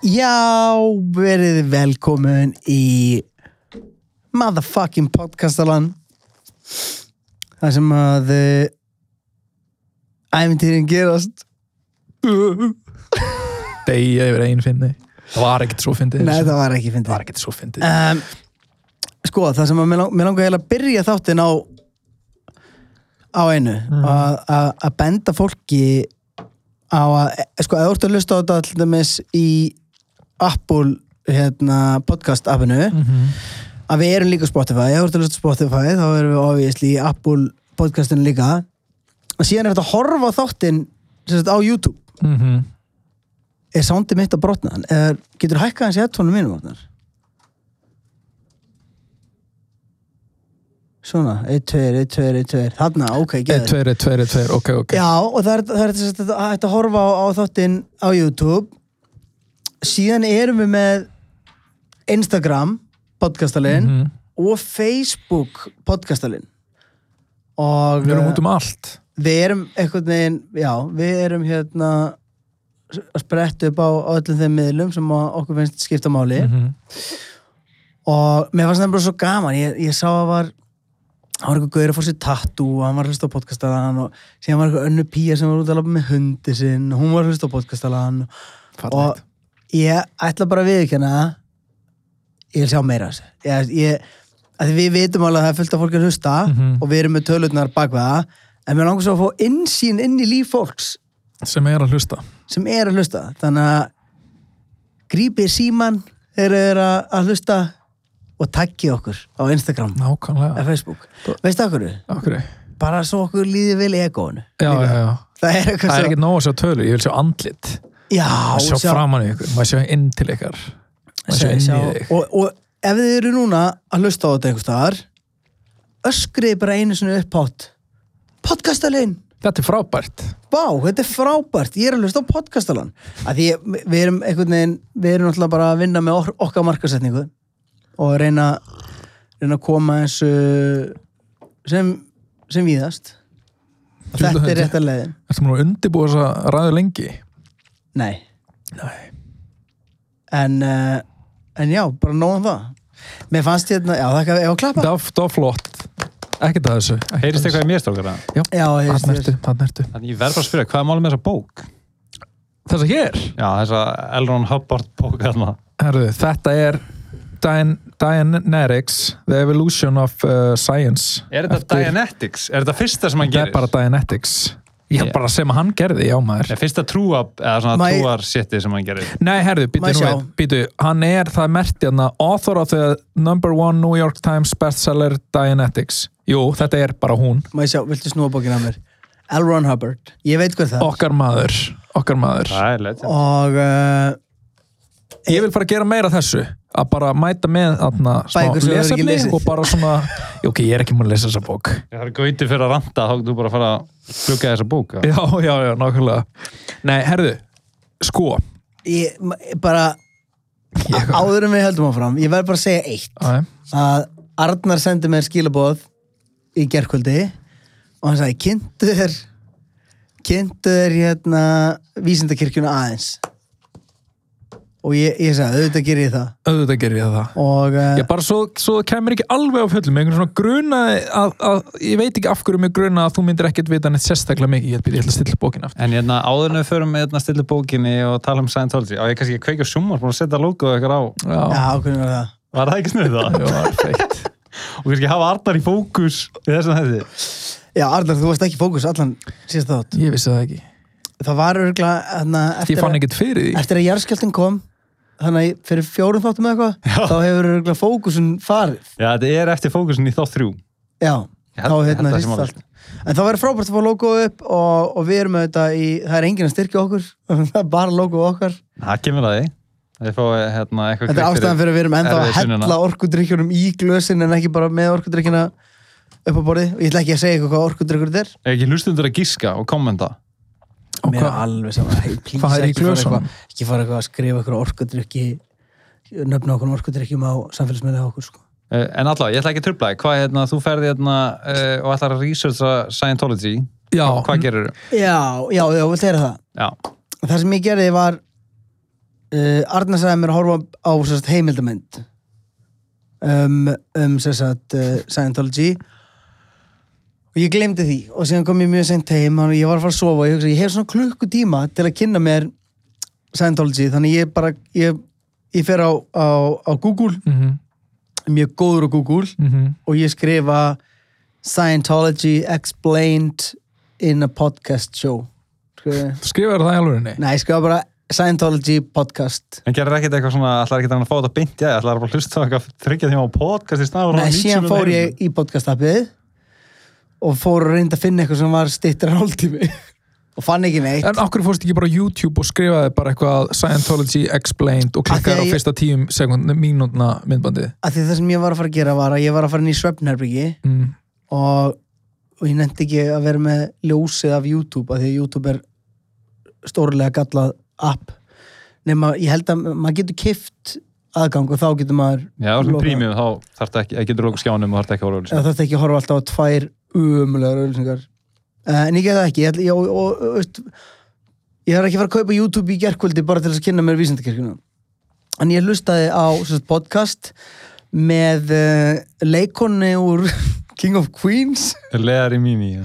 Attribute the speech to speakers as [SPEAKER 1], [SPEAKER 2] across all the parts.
[SPEAKER 1] Já, verið velkomin í motherfucking podcastalan Það sem að uh, æfintýrin gerast.
[SPEAKER 2] Deyja yfir einn finni Það var ekkert svo fyndið.
[SPEAKER 1] Nei, það var ekki
[SPEAKER 2] Það
[SPEAKER 1] fyndið
[SPEAKER 2] var ekkert svo fyndið.
[SPEAKER 1] Um, Sko, það sem að mér, lang, mér langar heila að byrja þáttinn á á einu.
[SPEAKER 2] Mm.
[SPEAKER 1] að, að, að benda fólki á að, e, sko, eða þú ert að hlusta á þetta til dæmis í Apple hérna, podcast appinu
[SPEAKER 2] Mhm.
[SPEAKER 1] Að við erum líka Spotify, ef þú ert að hlusta Spotify þá erum við obviously í Apple podcastinu líka. Og síðan er þetta að horfa þáttinn sagt, á YouTube.
[SPEAKER 2] Mhm.
[SPEAKER 1] er soundið mitt að brotna? Eða getur hækkað hans í headphone mínum Arnar? svona, 1, 2, 1, 2, 1, 2 þarna, ok,
[SPEAKER 2] Einn,
[SPEAKER 1] geður
[SPEAKER 2] tveir, einn, tveir, einn, tveir, ok, ok.
[SPEAKER 1] Já, og það er, það er þess að að horfa á, á þáttinn á YouTube. Síðan erum við með Instagram podcastalinn
[SPEAKER 2] Mhm.
[SPEAKER 1] og Facebook podcastalinn. Og
[SPEAKER 2] Við erum
[SPEAKER 1] eh,
[SPEAKER 2] út um allt.
[SPEAKER 1] við erum einhvern veginn já, við erum hérna að spretta upp á, á öllum þeim miðlum sem okkur finnst skipta máli.
[SPEAKER 2] Mhm.
[SPEAKER 1] og mér fannst það bara svo gaman. Ég, ég sá að var hann var eitthvað gauður að fór sér tattoo og hann var að hlusta á podcastalan og síðan var eitthvað önnu pía sem var út að lafa með hundi sinn og hún var að hlusta á podcastalan og ég ætla bara að viðkjanna ég vil sjá meira ég, ég, við vitum alveg að það er fullt af fólki að hlusta
[SPEAKER 2] Mhm.
[SPEAKER 1] og við erum með tölutnar bak við það en mér langar svo að fá innsýn inn í líf fólks.
[SPEAKER 2] Sem er að hlusta.
[SPEAKER 1] Sem er að hlusta. Þannig að grípið síman þegar þeir eru að- hlusta og taggið okkur á Instagram
[SPEAKER 2] Nákvæmlega.
[SPEAKER 1] eða Facebook. Veistu okkur?
[SPEAKER 2] Okkur
[SPEAKER 1] bara svo okkur líði vel í egónu
[SPEAKER 2] Já, já, já.
[SPEAKER 1] Það er
[SPEAKER 2] er ekkert nóg að sjá tölur, ég vil sjá andlit.
[SPEAKER 1] Já,
[SPEAKER 2] sjá,
[SPEAKER 1] sjá-
[SPEAKER 2] framan í ykkur, maður sjá inn til ykkar
[SPEAKER 1] og, og ef þið eru núna að hlusta á þetta einhvers staðar öskrið bara einu sinni upphátt podcastalinn
[SPEAKER 2] Þetta er frábært.
[SPEAKER 1] Vá, þetta er frábært, ég er að hlusta á podcastalan. Ég, við erum einhvern veginn við erum náttúrulega bara að vinna með okkar markasetningu og reyna reyna að koma eins sem, sem víðast. Þetta er
[SPEAKER 2] þetta-
[SPEAKER 1] rétt að leiðin.
[SPEAKER 2] Ertu múin að undirbúa þess að ræðu lengi?
[SPEAKER 1] Nei,
[SPEAKER 2] Nei.
[SPEAKER 1] En uh, en já, bara nóðan það Mér fannst hérna, já það er að klappa
[SPEAKER 2] Það var- það var flott Ekkert að þessu ekkert
[SPEAKER 3] Heyrist
[SPEAKER 2] að
[SPEAKER 3] eitthvað í mér strókara?
[SPEAKER 1] Já, heyrist
[SPEAKER 2] Þannig
[SPEAKER 1] þér.
[SPEAKER 2] ertu, þannig ertu
[SPEAKER 3] Þannig ég verð bara að spyrja, hvað er málið með þessa bók?
[SPEAKER 2] Þessa hér,
[SPEAKER 3] Já, þessa Elron Hubbard bók hérna.
[SPEAKER 2] herðu, þetta er Dian Dianetics The Evolution of uh, Science
[SPEAKER 3] Er þetta
[SPEAKER 2] Eftir-
[SPEAKER 3] Dianetics? Er þetta fyrsta sem hann
[SPEAKER 2] Þetta er
[SPEAKER 3] gerir?
[SPEAKER 2] bara Dianetics Já, bara sem hann gerði, já maður
[SPEAKER 3] Er fyrsta trúa, eða svona
[SPEAKER 1] Má ég-
[SPEAKER 3] trúar shitið sem hann gerir?
[SPEAKER 2] Nei, herðu, býtu, nú við, býtu Hann er, það er mert hérna Author of the number one New York Times bestseller Dianetics Jú, þetta er bara hún
[SPEAKER 1] Má ég sjá, viltu snúa bókina að mér? L. Ron Hubbard, ég veit hvað það er
[SPEAKER 2] Okkar maður, okkar maður
[SPEAKER 3] Það er leitt.
[SPEAKER 1] og uh,
[SPEAKER 2] Ég vil fara að gera meira af þessu að bara mæta með
[SPEAKER 1] ekki
[SPEAKER 2] lesefni og bara svona ok, ég er ekki múin að lesa þessa bók.
[SPEAKER 3] Það er gauti fyrir að ranta, þá þú bara að fara að glugga þessa bók.
[SPEAKER 2] Já, já, já, nákvæmlega. Nei, herðu, sko.
[SPEAKER 1] Ég, bara
[SPEAKER 2] Ég-
[SPEAKER 1] áður en við höldum áfram, ég verð bara að segja eitt.
[SPEAKER 2] Æ,
[SPEAKER 1] að Arnar sendi mér skilaboð í gerkvöldi og hann sagði, kynntu þér kynntu þér hérna vísindakirkjuna aðeins og ég, ég sagði, auðvitað gerir ég það.
[SPEAKER 2] Auðvitað gerir ég það.
[SPEAKER 1] Og uh,
[SPEAKER 2] Ég bara svo, svo kemur ekki alveg á fullum einhvern svona grunaði að, að, ég veit ekki af hverju mig gruna að þú myndir ekkert vita neitt sérstaklega mikið, ég, ég ætla að stilla bókin aftur.
[SPEAKER 3] En hérna, áður en við förum með hérna stillu bókinni og tala um Scientology, á ég kannski að kveikja búin að setja logoðu eitthvað á.
[SPEAKER 2] Já,
[SPEAKER 1] já, hvernig var það.
[SPEAKER 3] Var það ekki snuð það?
[SPEAKER 2] já, það er feitt
[SPEAKER 3] og kannski hafa Arnar í fókus í
[SPEAKER 1] já, Arnar, þú varst ekki í fókus allan síðast þátt.
[SPEAKER 2] Ég vissi það ekki,
[SPEAKER 1] það var örgulega hérna, eftir,
[SPEAKER 2] fann
[SPEAKER 1] að-
[SPEAKER 2] ekkert fyrir því.
[SPEAKER 1] eftir að jarðskjálftin kom þannig að fyrir fjórum þáttum eða eitthvað þá hefur fókusun farið.
[SPEAKER 3] Já, þetta er eftir fókusin í þátt þrjú.
[SPEAKER 1] já,
[SPEAKER 3] held-
[SPEAKER 1] þá hérna hrist allt. En það verður frábært að fá logo upp og, og við erum auðvitað í, það er enginn að styrkja okkur það er bara logo okkar.
[SPEAKER 3] Það kemur að því. Fáið hérna eitthvað
[SPEAKER 1] þetta er ástæðan fyrir að við erum ennþá að hella orkudrykkjunum í glösin en ekki bara með orkudrykkjuna upp á borðið. Og ég ætla ekki að segja eitthvað hvað orkudrykkur þetta er.
[SPEAKER 3] Er ekki hlustundur að gíska og kommenta?
[SPEAKER 1] Mér er alveg saman
[SPEAKER 2] er
[SPEAKER 1] ekki fara eitthvað- ekki fara eitthvað að skrifa eitthvað orkudrykki nöfna okkur orkudrykkjum á samfélagsmiðlega okkur sko.
[SPEAKER 3] Uh, en allavega, ég ætla ekki að þig. Hvað er hérna, þú ferði hérna uh, og ætlar að researcha Scientology.
[SPEAKER 2] Já,
[SPEAKER 3] Hvað gerir þú?
[SPEAKER 1] já, já, já, vilt þeirra það.
[SPEAKER 3] Já,
[SPEAKER 1] það sem ég gerði var uh, Arna sagði mér að horfa á heimildamönd um, um sérst, uh, Scientology. og ég glemdi því. Og síðan kom ég mjög sent heim og ég var að fara að sofa og ég, hugsa, ég hef svona klukkutíma til að kynna mér Scientology. Þannig ég bara ég, ég fer á, á, á Google
[SPEAKER 2] mhm,
[SPEAKER 1] mjög góður á Google
[SPEAKER 2] mhm.
[SPEAKER 1] og ég skrifa Scientology explained in a podcast show. Skrifa-
[SPEAKER 2] Skrifaðu það í alvörinni?
[SPEAKER 1] Nei, ég skrifa bara Scientology podcast.
[SPEAKER 3] En gerir ekkert eitthvað svona ætlar ekkert að fá þetta beint, já, ætlar bara að hlusta á eitthvað þryggja tíma á podcast
[SPEAKER 1] Nei, síðan fór ég í podcast-appið og fór að reynda að finna eitthvað sem var stittur hálftími og fann ekki neitt.
[SPEAKER 2] En okkur fórst ekki bara á YouTube og skrifaði bara eitthvað Scientology Explained og klikkaði
[SPEAKER 1] að
[SPEAKER 2] á
[SPEAKER 1] ég-
[SPEAKER 2] fyrsta tíum sekund mínútna myndbandið?
[SPEAKER 1] Af því það sem ég var að fara að gera var að ég var að fara inn í svefnherbyggi
[SPEAKER 2] mm.
[SPEAKER 1] og, og ég nefndi ekki að vera með ljósið af YouTube af því að YouTube er stórlega gallað app. Nema ég held að maður getur kift aðgang og þá getur maður
[SPEAKER 3] Já, sem
[SPEAKER 1] lokað.
[SPEAKER 3] prímið, þá þarf þetta ekki, ekki getur lóku skjánum og þarf að
[SPEAKER 1] þetta ekki að horfa alltaf á tvær umulegar auðlýsingar uh, en ég get það ekki. Ég, ég, og, veist, ég er ekki að fara að kaupa YouTube í gerkvöldi bara til að kynna mér vísindakirkjuna. En ég hlustaði á sérst, podcast með uh, leikonni úr King of Queens.
[SPEAKER 3] Leðar í mínu, já.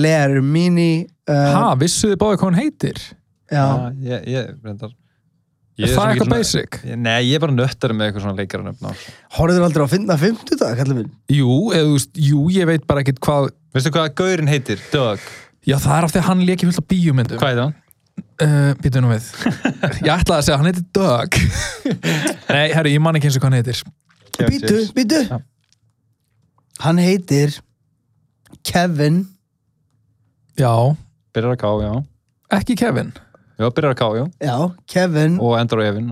[SPEAKER 1] Lea Hermini uh,
[SPEAKER 2] Ha, vissuðu báði hvað hann heitir?
[SPEAKER 1] já,
[SPEAKER 3] Já, ég, ég, reyndar
[SPEAKER 2] Er það
[SPEAKER 3] mikill
[SPEAKER 2] eitthvað basic?
[SPEAKER 3] Nei, ég er bara nöttar með eitthvað svona leikaranöfn á.
[SPEAKER 1] horfður aldrei að finna 50 dag kallum minn
[SPEAKER 2] Jú, eða þú veist, jú, ég veit bara ekkert hvað
[SPEAKER 3] Veistu hvað gaurinn heitir? Doug.
[SPEAKER 2] Já, það er af því að hann leki fullt af bíómyndum
[SPEAKER 3] Hvað er það?
[SPEAKER 2] uh, Býtu nú við Ég ætlaði að segja, hann heitir Doug Nei, herri, ég man ekki eins og hvað hann heitir
[SPEAKER 1] býtu, býtu
[SPEAKER 3] Já.
[SPEAKER 1] hann heitir Kevin
[SPEAKER 2] Já,
[SPEAKER 3] Byrjar að ká, já.
[SPEAKER 2] ekki Kevin
[SPEAKER 3] Já, byrjar að ká, já.
[SPEAKER 1] já, Kevin
[SPEAKER 3] Og endur á Evin.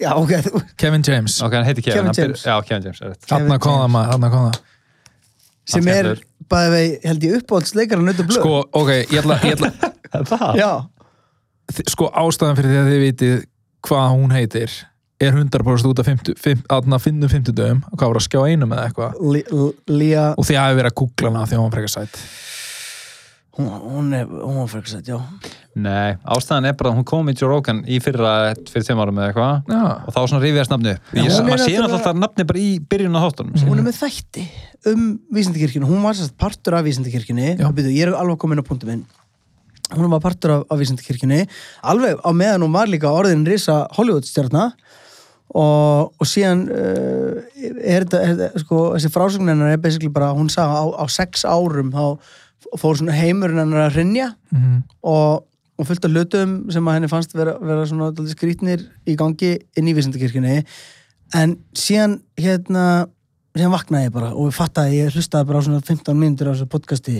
[SPEAKER 1] já, ok,
[SPEAKER 2] Kevin James
[SPEAKER 3] Ok, hann heitir Kevin.
[SPEAKER 1] Kevin
[SPEAKER 3] hann
[SPEAKER 1] James.
[SPEAKER 3] Já, Kevin James, er
[SPEAKER 2] kom það
[SPEAKER 1] James.
[SPEAKER 2] maður, þarna kom það
[SPEAKER 1] sem
[SPEAKER 3] Hann
[SPEAKER 1] er bæði vei, held ég uppáhaldsleikar að nötu blöð
[SPEAKER 2] Sko, ok, ég ætla, ég ætla
[SPEAKER 3] Það?
[SPEAKER 1] já,
[SPEAKER 2] Sko, ástæðan fyrir því að þið vitið hvað hún heitir er 100% út af 50, 50, aðna finnum 50 dögum hvað var að skjá einum eða eitthvað
[SPEAKER 1] Lía
[SPEAKER 2] og þið hafi verið að googla hana því að hún var frekar sætt
[SPEAKER 1] hún, hún er, hún var fyrir sætt, já
[SPEAKER 3] Nei, ástæðan er bara að hún kom í Joe Rogan í fyrra, fyrir þeim árum eða eitthvað. Og þá svona upp.
[SPEAKER 1] Já,
[SPEAKER 3] Ég-
[SPEAKER 1] hún er
[SPEAKER 3] Maður sé
[SPEAKER 1] náttúrulega-
[SPEAKER 3] náttúrulega nafni bara í byrjun á þáttunum.
[SPEAKER 1] hún er með þætti um vísindakirkjunu hún var sérst partur af. Byrju, ég er alveg komin á punktum minn hún var partur af, af vísindakirkjunni alveg á meðan hún var líka orðin risa Hollywoodstjarna og, og síðan uh, er þetta, sko, þessi frásögn hennar er basically bara, hún sagði á, á sex árum þá fór svona heimurinn hennar að hrynja
[SPEAKER 2] mhm,
[SPEAKER 1] og, og fullt af hlutum sem að henni fannst vera, vera svona skrýtnir í gangi inn í vísindakirkjunni. En síðan hérna síðan vaknaði ég bara og ég fattaði ég hlustaði bara á svona 15 mínútur á þessu podcasti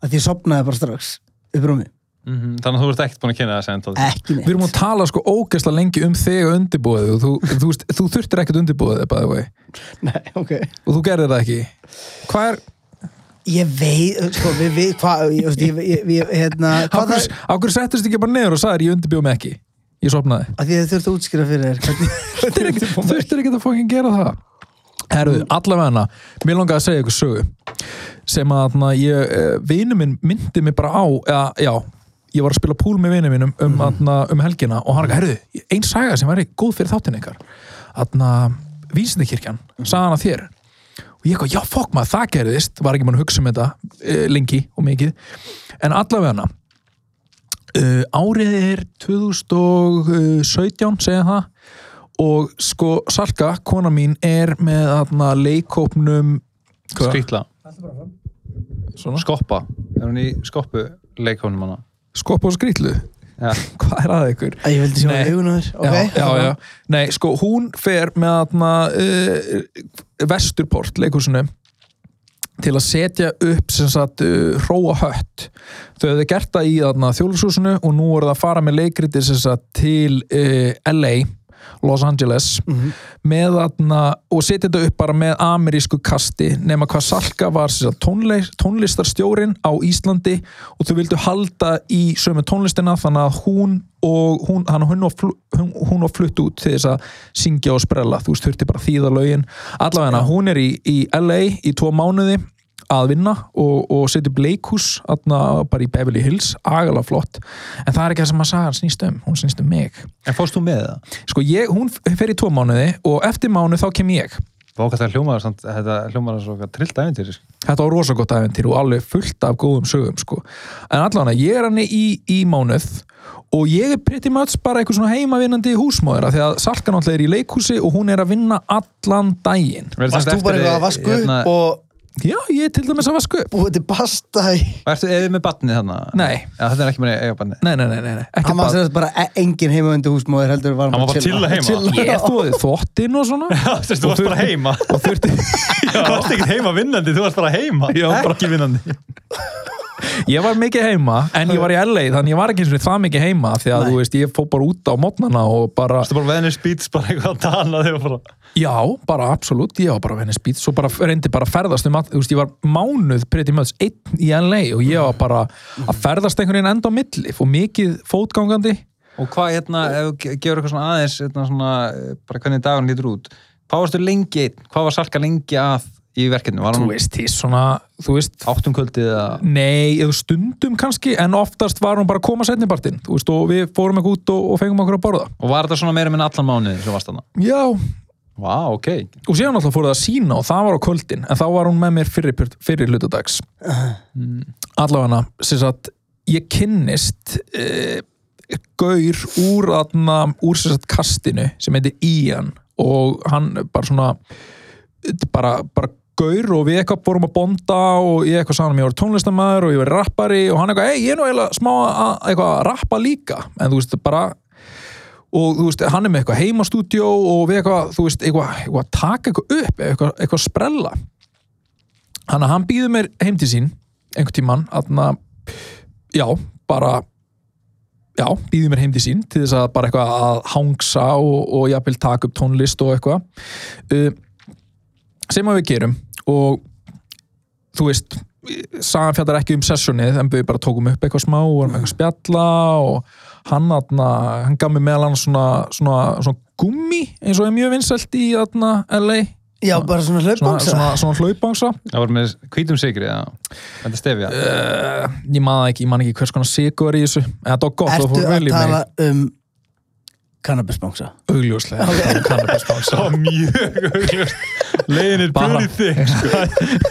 [SPEAKER 1] að því ég sopnaði bara strax upp rúmi,
[SPEAKER 3] Mhm, Þannig að þú ert ekkert búin að kynna það Scientology.
[SPEAKER 1] ekki
[SPEAKER 2] Við erum
[SPEAKER 1] neitt
[SPEAKER 2] að tala sko ógeðslega lengi um þig og undirbúið og þú, þú, þú þurftir ekkert undirbúið
[SPEAKER 1] Nei, ok.
[SPEAKER 2] Og þú gerðir það ekki. Hvað er,
[SPEAKER 1] Ég veit, sko, við hvað, ég, hérna, hvað það,
[SPEAKER 2] ákveður settist ekki bara neður og sagðir ég undirbjóð mig ekki. Ég sopnaði
[SPEAKER 1] að því að þið þurftu að útskýra fyrir þér, er
[SPEAKER 2] þurftir ekki að fókin gera það. Herðu, allavega mér langaði að segja ykkur sögu sem að na, ég, eh, vinu minn myndi mig bara á, eða, já ég var að spila púl með vinu mínum um, mm. um helgina og hann ekki, herðu, einn saga sem væri góð fyrir þáttin ykkar. Aðna, vísindikirkjan, sagði hann að þér og ég eitthvað, já fokk maður, það gerðist var ekki mann að hugsa um þetta e, lengi og mikið, en allavega uh, árið er 2017 segja það og sko Salka, kona mín er með aðna leikópnum. Svona?
[SPEAKER 3] Skoppa. Er hún í skoppu leikónum hana?
[SPEAKER 2] skopp og skrýtlu
[SPEAKER 3] Já.
[SPEAKER 2] hvað er að ykkur?
[SPEAKER 1] Að ég vildi sjá
[SPEAKER 2] Nei.
[SPEAKER 1] augun á þér, ok?
[SPEAKER 2] já, já, já. Nei, sko, hún fer með aðna uh, Vesturport leikursinu til að setja upp sem sagt uh, hróa hött þau hefðu gert það í þjólusúsinu og nú voru það að fara með leikriti sem sagt til uh, LA Los Angeles með þarna og setja þetta upp bara með amerísku kasti nema hvað Salka var tónleik, tónlistarstjórin á Íslandi og þau vildu halda í sömu tónlistina þannig að hún og hún, hann, hún, hún, hún var flutt út til þess að syngja og sprella. Þú veist, þurfti bara þýða lögin. Allavega hún er í, í LA í tvo mánuði að vinna og, og setja atna, bara í Beverly Hills, agalega flott en það er ekki það sem að saga snýst um hún snýst um mig
[SPEAKER 3] En fórst þú með það?
[SPEAKER 2] sko ég, hún fer í tvo mánuði og eftir mánuð þá kem ég
[SPEAKER 3] Vá, hvað það hljómaður, samt, þetta hljómaður svo hvað trillt æventyri. sko.
[SPEAKER 2] þetta var rosa gott æventyr og alveg fullt af góðum sögum sko. en allavega ég er hann í, í mánuð og ég er pretty much bara eitthvað svona heimavinnandi húsmóður af því að Salka náttúrulega er í leikhúsi og hún er að vinna allan daginn
[SPEAKER 1] Varst þú bara eitthvað að vasku
[SPEAKER 3] hérna,
[SPEAKER 1] og
[SPEAKER 2] já, ég er til dæmis að vaska upp
[SPEAKER 1] búið til pasta í
[SPEAKER 3] Ertu eða með batnið þarna?
[SPEAKER 2] Nei.
[SPEAKER 3] Já, þetta er ekki með eiga batnið.
[SPEAKER 2] nei, nei, nei, nei, nei. ekki
[SPEAKER 1] Hann var
[SPEAKER 2] bara
[SPEAKER 1] sem sagt bara e- engin heimavöndu húsmóður heldur var
[SPEAKER 3] Hann var bara að chilla heima.
[SPEAKER 2] ég þóði þvottinn og svona
[SPEAKER 3] Já, þú veist, þú varst bara heima.
[SPEAKER 2] og þurfti
[SPEAKER 3] Þú varst ekki heima vinnandi, þú varst bara heima.
[SPEAKER 2] Já, bara-
[SPEAKER 3] Ekki vinnandi.
[SPEAKER 2] ég var mikið heima en ég var í LA þannig ég var ekki eins og það mikið heima því að
[SPEAKER 1] Nei.
[SPEAKER 2] þú veist
[SPEAKER 3] að.
[SPEAKER 2] Já, bara absolutt, ég var bara Venice Beach svo bara reyndi bara að ferðast um að, þú veist, ég var mánuð pretty much einn í LA og ég var bara að ferðast einhvern veginn enda á milli og mikið fótgangandi
[SPEAKER 3] Og hvað, hérna, ef þú ge- gefur eitthvað svona aðeins, hérna svona, eh, bara hvernig dagun lítur út. Hvað varstu lengi, hvað var Salka lengi að í verkefni? Var
[SPEAKER 2] þú veist, því svona, þú veist
[SPEAKER 3] áttum kvöldið eða...
[SPEAKER 2] nei, eða stundum kannski en oftast var hún bara að koma setnibartinn þú veist, og við fórum ekki út og, og fengum okkur að borða
[SPEAKER 3] Og var þetta svona meira minn allan mánuði sem varst þarna?
[SPEAKER 2] Já,
[SPEAKER 3] Vá, ok.
[SPEAKER 2] og síðan alltaf fór það að sína og það var á kvöldin en þá var hún með mér fyrir, fyrir hlutadags allavega sem sagt, ég kynnist uh, gaur úr, atna, úr sem sagt, kastinu sem heitir Ian og hann bara svona bara, bara gaur og við eitthvað fórum að bonda og ég eitthvað sagði að ég var tónlistamæður og ég var rappari og hann eitthvað, ei, ég er nú eiginlega smá að rappa líka en þú veist, bara og þú veist, hann er með eitthvað heimastúdjó og við eitthvað, þú veist, eitthvað, eitthvað að taka eitthvað upp, eitthvað, eitthvað að sprella. Hann að hann býður mér heim til sín einhvern tímann, aðna já, bara já, býður mér heim til sín til þess að bara eitthvað að hangsa og, og jafnvel taka upp tónlist og eitthvað. Uh, sem að við gerum og þú veist sagan fjallar ekki um sessionið en við bara tókum upp eitthvað smá og varum eitthvað að spjalla og hann, atna, hann gaf mér meðal hann svona, svona, svona gummi eins og er mjög vinsælt í atna, LA
[SPEAKER 1] Já, bara svona
[SPEAKER 2] svona,
[SPEAKER 1] hlaupbangsa
[SPEAKER 2] svona, svona hlaupbangsa
[SPEAKER 3] Það var með hvítum sigri, eða? Þetta stefja.
[SPEAKER 2] uh, ég man það ekki, ég man ekki hvers konar sigur er í þessu, en þetta var gott það
[SPEAKER 1] Ertu
[SPEAKER 2] fór vel
[SPEAKER 1] að
[SPEAKER 2] í mig,
[SPEAKER 1] tala um cannabisbangsa?
[SPEAKER 2] augljóslega cannabisbangsa
[SPEAKER 3] Það var mjög augljóst. Legin er pretty thick, sko.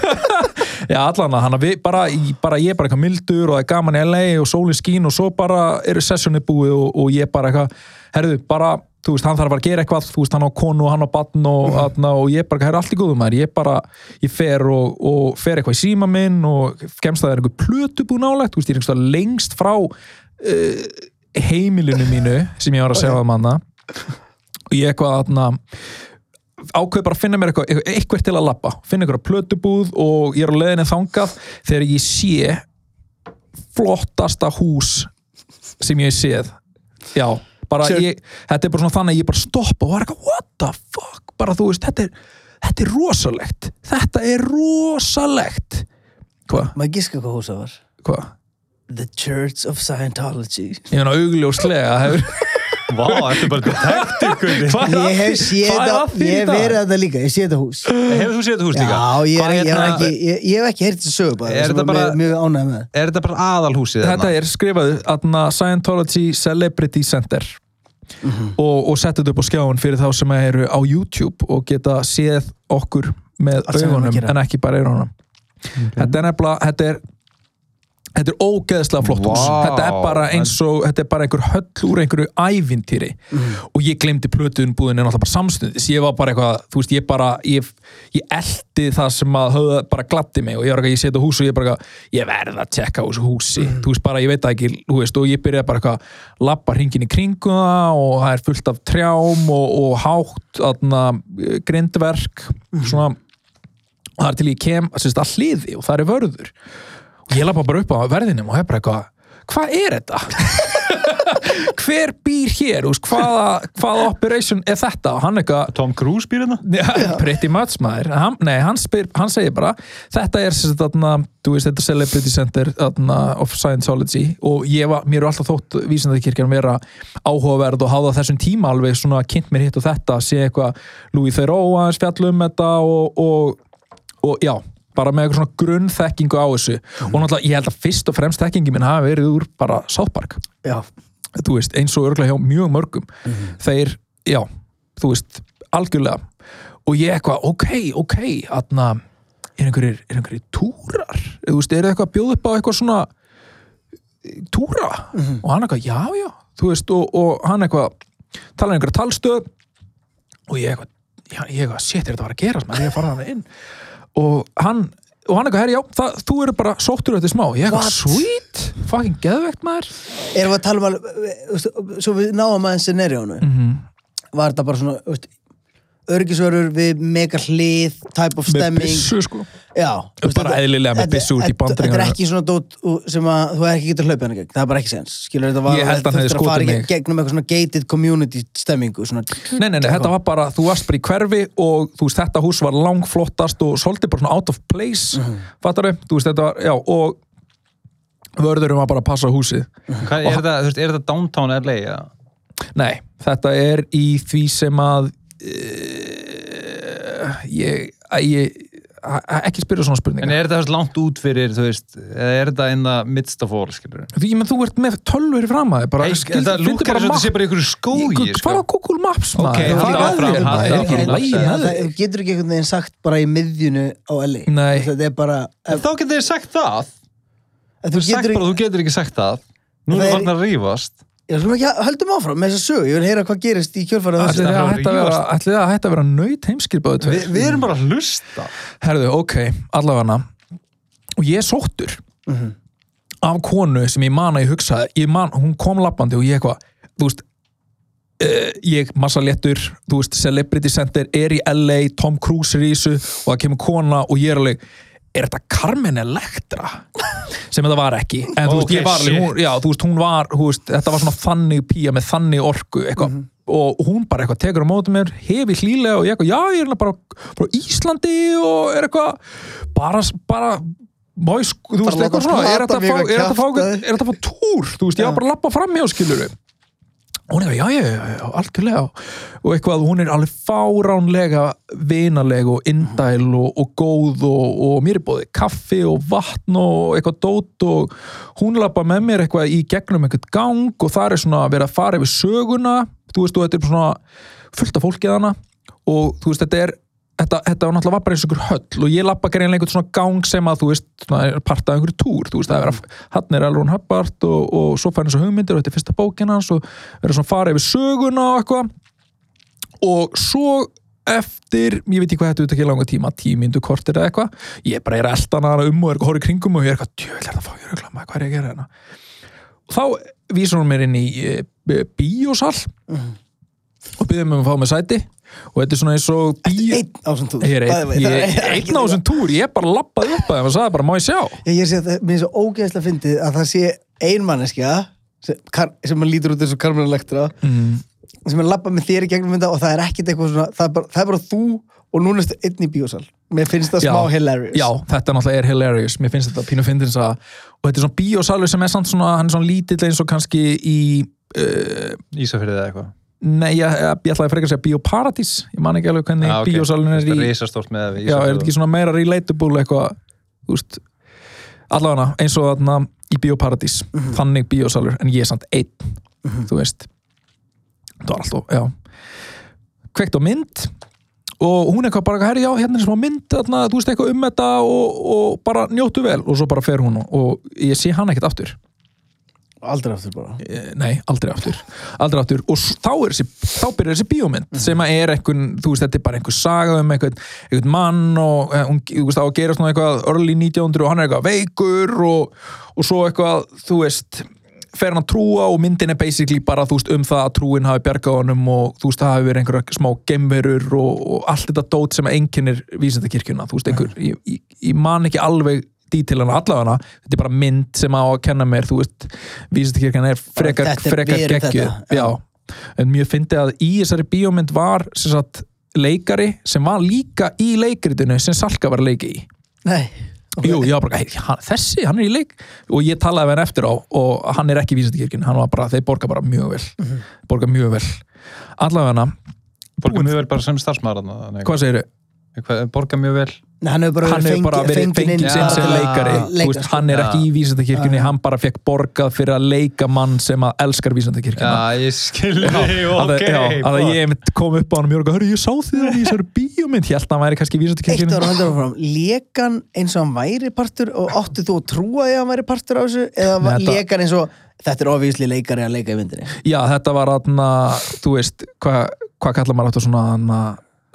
[SPEAKER 2] Já, allan að hann að við bara, bara ég er bara eitthvað mildur og það er gaman í LA og sólin skín og svo bara eru sessjónið búið og, og ég bara eitthvað, herðu, bara þú veist, hann þarf að að gera eitthvað, þú veist, hann á konu og hann á batn og, mm. og ég bara, herru, allt í góðum maður, ég bara, ég fer og, og fer eitthvað í síma minn og kemst að það er eitthvað plötu búið nálægt, þú veist, ég er einhverstað lengst frá uh, heimilinu mínu sem ég var að segja okay. manna og ég eitthvað aðna ákveð bara að finna mér eitthvað, eitthvað, til að labba. Finna eitthvað plötubúð og ég er á leiðinni þangað þegar ég sé flottasta hús sem ég séð. Já, bara
[SPEAKER 1] Sure.
[SPEAKER 2] ég þetta er bara svona þannig að ég bara stoppa og var eitthvað what the fuck, bara þú veist, þetta er þetta er rosalegt, þetta er rosalegt. Hvað,
[SPEAKER 1] Maður giska hvað húsa var?
[SPEAKER 2] Hvað?
[SPEAKER 1] The Church of Scientology.
[SPEAKER 2] Ég meina augljóslega hefur
[SPEAKER 3] Vá, þetta er bara
[SPEAKER 2] að
[SPEAKER 1] Ég hef séð þetta, ég hef verið þetta líka, ég sé þetta hús.
[SPEAKER 3] Hefur þú séð þetta hús líka?
[SPEAKER 1] Já, ég, er, ég,
[SPEAKER 3] hérna-
[SPEAKER 1] ekki, ég, ég hef ekki heyrt þessu sögu bara,
[SPEAKER 3] Er
[SPEAKER 1] sem
[SPEAKER 3] þetta
[SPEAKER 1] er
[SPEAKER 3] bara-
[SPEAKER 1] mjög, ánægð með.
[SPEAKER 3] Er þetta bara aðalhúsið
[SPEAKER 2] Þetta er skrifað aðna Scientology Celebrity Center. Og, og setja þetta upp á skjáin fyrir þá sem eru á YouTube og geta séð okkur með
[SPEAKER 1] gera.
[SPEAKER 2] en ekki bara eyrunum. Þetta er nefnilega þetta er, þetta er ógeðslega flott hús.
[SPEAKER 3] Vá.
[SPEAKER 2] þetta er bara eins og þetta er bara einhver höll úr einhverju ævintýri. Og ég glemdi plötuðin búðin en alltaf bara samstundis. Ég var bara eitthvað, þú veist, ég bara ég, ég eldi það sem að höfða bara gladdi mig. Og ég var eitthvað, ég seti hús og ég bara eitthvað, ég verð að tjekka þessu húsi. Þú veist bara, ég veit það ekki, þú veist. Og ég byrjaði bara eitthvað, lappa hringin í kringu það og það er fullt af trjám og, og hátt, aðna grindverk, svona. Og það er til ég kem, sérst, að hliði og það er vörður ég lappa bara upp á verðinum og hef bara eitthvað hvað er þetta? hver býr hér, veist, hvaða, hvaða operation er þetta? Eitthvað
[SPEAKER 3] Tom Cruise býr hérna?
[SPEAKER 2] Já, pretty much maður. Hann, Nei, hann, spyr, hann segir bara Þetta er þarna, þú veist, þetta Celebrity Center þarna, of Scientology. Og ég var, mér er alltaf þótt vísindakirkjan vera áhugaverð og hafa þessum tíma alveg svona kynnt mér hitt og þetta sé eitthvað Louis Theroux aðeins fjallum þetta og, og, og já bara með eitthvað svona grunnþekkingu á þessu. Og náttúrulega ég held að fyrst og fremst þekkingi minn hafi verið úr bara South Park.
[SPEAKER 1] Já,
[SPEAKER 2] þú veist, eins og örgulega hjá mjög mörgum. Þeir, já, þú veist algjörlega. Og ég eitthvað, ok, ok, aðna er einhverjir, er einhverjir túrar? Þú veist, er eitthvað að bjóða upp á eitthvað svona eh, túra? Og hann eitthvað, já, já, þú veist og, og hann eitthvað, tala um einhverja talstöð. Og ég eitthvað ég eitthvað, shit, er þetta að fara að maður, ég að fara hann inn og hann og hann eitthvað, herri, já, það, þú eru bara sóttur eftir smá, ég eitthvað, sweet? Fucking geðvegt maður.
[SPEAKER 1] Erum við að tala um alveg veist, svo við náum aðeins scenariónu
[SPEAKER 2] Mhm.
[SPEAKER 1] var þetta bara svona veist, örgisvörur við mega hlið type of
[SPEAKER 2] með
[SPEAKER 1] stemming
[SPEAKER 2] byssu sko
[SPEAKER 1] Já,
[SPEAKER 2] Bara eðlilega með byssu út í bandringunum.
[SPEAKER 1] Þetta er ekki svona dót sem að þú er ekki getur hlaupið hann gegn, það er bara ekki sens skilur þetta var
[SPEAKER 2] Ég held að hann
[SPEAKER 1] þú
[SPEAKER 2] hefði
[SPEAKER 1] þurftir að fara
[SPEAKER 2] mig.
[SPEAKER 1] gegnum eitthvað svona gated community stemmingu svona,
[SPEAKER 2] Nei, nei, nei, þetta var bara, þú varst bara í hverfi og þú veist, þetta hús var langflottast og svolítið bara svona out of place
[SPEAKER 1] Mhm.
[SPEAKER 2] fattar þú veist, þetta var, já, og vörðurum var bara að passa húsið
[SPEAKER 3] Hvað, er, þetta, þú veist, er þetta downtown LA? Ja?
[SPEAKER 2] Nei, þetta er í því sem að ég, að ég að- ekki spyrja svona
[SPEAKER 3] En
[SPEAKER 2] spurningar
[SPEAKER 3] er þetta veist, langt út fyrir, þú veist, eða er þetta in the midst skilur?
[SPEAKER 2] Því, ég menn, þú ert með tölvur í fram að
[SPEAKER 3] Þetta lúkar eins og þetta sé bara skógi,
[SPEAKER 2] Ég- fara á Google Maps
[SPEAKER 3] Ok,
[SPEAKER 2] maður, að
[SPEAKER 1] getur ekki einhvern veginn sagt bara í miðjunu á LA
[SPEAKER 2] Nei.
[SPEAKER 1] þetta er bara
[SPEAKER 3] En þá getur þið sagt það.
[SPEAKER 1] þú getur
[SPEAKER 3] bara, þú getur ekki sagt það. Nú er
[SPEAKER 1] er-
[SPEAKER 3] það að rífast.
[SPEAKER 1] Já, skulum ekki, höldum áfram með þessa sögu, ég vil heyra hvað gerist í kjölfarið á
[SPEAKER 2] Ætli
[SPEAKER 1] þessu.
[SPEAKER 2] það
[SPEAKER 3] að
[SPEAKER 2] hætti að vera, að nöyt heimskilbáðu
[SPEAKER 3] Vi, við erum bara að hlusta.
[SPEAKER 2] Herðu, ok, allavega. Og ég er sóttur
[SPEAKER 1] Mhm.
[SPEAKER 2] af konu sem ég man að ég hugsaði ég man, hún kom lappandi og ég eitthvað þú veist uh, ég massa léttur, þú veist Celebrity Center er í LA, Tom Cruise er í þessu og það kemur kona og ég er alveg er þetta Carmen Electra? Sem þetta var ekki. En þú veist,
[SPEAKER 3] Ok,
[SPEAKER 2] ég var hún, já, þú veist, hún var veist, þetta var svona þannig pía með þannig orku eitthvað, og hún bara eitthvað tekur á móti mér, hefi hlýlega og ég eitthvað, já, ég er bara frá Íslandi og er eitthvað bara, bara má ég sk- þú veist, eitthvað svona, er þetta að fá, túr, þú veist, ég var bara að lappa fram hjá skiluru hún er já, já, já, algjörlega. Og eitthvað, hún er alveg fáránlega vinaleg og indæl og, og góð og, og mér er bóðið kaffi og vatn og eitthvað dót og hún lappa með mér eitthvað í gegnum eitthvað gang og það er svona verið að fara yfir söguna. Þú veist, og þetta er svona fullt af fólkið hana og þú veist, þetta er Þetta, þetta var náttúrulega bara eins og ykkur höll og ég lappa greinlega einhvern svona gang sem að þú veist, svona, er part af einhverju túr þú veist, það er að, hann er Elrond Hubbard og, og svo fær hann svo hugmyndir og þetta er fyrsta bókin hans og verður svona að fara yfir söguna og eitthvað. Og svo eftir, ég veit ekki hvað þetta er ekki langa tíma, tímindu kortir eða eitthvað ég bara er að elda hana um og er að í kringum og ég er eitthvað, djövel er það að fá ég rögla hvað er ég að gera hérna? Og þá vísar hún mér inn í e, bíósal og byrðum mig um að fá með sæti og þetta er svona eins og
[SPEAKER 1] einn ásum túr
[SPEAKER 2] Ég er einn, ég er einn á þessum túr, ég bara lappaði upp að þeim og sagði bara, má ég sjá?
[SPEAKER 1] Ég er sér að mér er svo ógeðslega fyndið að það sé ein manneskja sem, sem mann lítur út eins og Carmen Electra
[SPEAKER 2] Mm.
[SPEAKER 1] sem er labbað með þér í gegnum þetta og það er ekkit eitthvað svona það er bara, það er bara þú og núna ertu einn í bíósal mér finnst það
[SPEAKER 2] Já.
[SPEAKER 1] smá hilarious
[SPEAKER 2] Já, þetta náttúrulega er hilarious, mér finnst þetta pínu fyndins að, og þetta er svona bíósalur sem er samt svona, hann er svona lítill eins og kannski í, uh,
[SPEAKER 3] Ísafyrðið eða eitthvað.
[SPEAKER 1] Mm.
[SPEAKER 2] nei, ég, ég, ég ætlaði frekar að segja bíóparadís, ég man ekki alveg hvernig
[SPEAKER 3] Já, ok.
[SPEAKER 2] bíósalun er í,
[SPEAKER 3] Rísastórt með við
[SPEAKER 2] já, er þetta ekki svona meira relatable eitthvað, þú veist, allavega eins og þarna í bíóparadís,
[SPEAKER 1] Mhm.
[SPEAKER 2] þannig bíósalur, en ég er samt einn, þú veist, það var alltaf, já, kveikt á mynd og hún eitthvað bara, herri, já, hérna er smá mynd þarna, þú veist eitthvað um þetta og, og bara njóttu vel og svo bara fer hún og, og ég sé hann ekkert aftur
[SPEAKER 1] aldrei aftur bara.
[SPEAKER 2] Eh, nei, aldrei aftur, aldrei aftur. Og þá, þessi, þá byrjar þessi bíómynd sem að er einhvern, þú veist, þetta er bara einhver saga um einhvern, einhvern mann og eh, hún, þú veist, á að gera svona eitthvað early 1900 og hann er eitthvað veikur og, og svo eitthvað, þú veist fer hann að trúa og myndin er basically bara þú veist um það að trúin hafi bjargað honum og þú veist það hafi verið einhverja smá gemverur og, og allt þetta dót sem einkennir vísendakirkjuna, þú veist einhver ég, ég, ég man ekki alveg dítilana allavega þetta er bara mynd sem á að kenna mér þú veist, vísistakirkjan er frekar,
[SPEAKER 1] já.
[SPEAKER 2] en mjög fyndi að í þessari bíómynd var sem sagt, leikari sem var líka í leikritinu sem Salka var að leika í.
[SPEAKER 1] Nei, ok.
[SPEAKER 2] Jú, ég var bara, hey, hann, þessi, hann er í leik. Og ég talaði við hann eftir á og hann er ekki vísindakirkjun, hann var bara, þeir borga bara mjög vel. Borga mjög vel. Allavega
[SPEAKER 3] Borga mjög vel bara sem starfsmaður
[SPEAKER 2] hvað segirðu?
[SPEAKER 3] Hvað- Borga mjög vel.
[SPEAKER 1] Hann hefur bara
[SPEAKER 2] hann
[SPEAKER 1] verið
[SPEAKER 2] bara verið
[SPEAKER 1] fengið
[SPEAKER 2] fengið
[SPEAKER 1] inn
[SPEAKER 2] sinn sem leikari.
[SPEAKER 1] leika,
[SPEAKER 2] Þú veist,
[SPEAKER 1] sko.
[SPEAKER 2] hann er ekki í vísindakirkjunni hann bara fekk borgað fyrir að leika mann sem að elskar vísindakirkjuna.
[SPEAKER 3] Já, ég skilði,
[SPEAKER 2] að,
[SPEAKER 3] ok
[SPEAKER 2] já, að ég kom upp á hann og mjög og hörru, ég sá þið hann í þessari bíómynd. Að hann væri kannski í
[SPEAKER 1] áfram, lekan eins og hann væri partur og áttið þú að trúa því að hann væri partur á þessu? Eða lekan eins og þetta er ofísli leikari að leika í myndinni.
[SPEAKER 2] Já, þetta var aðna, þú veist, hvað hva kallar maður áttu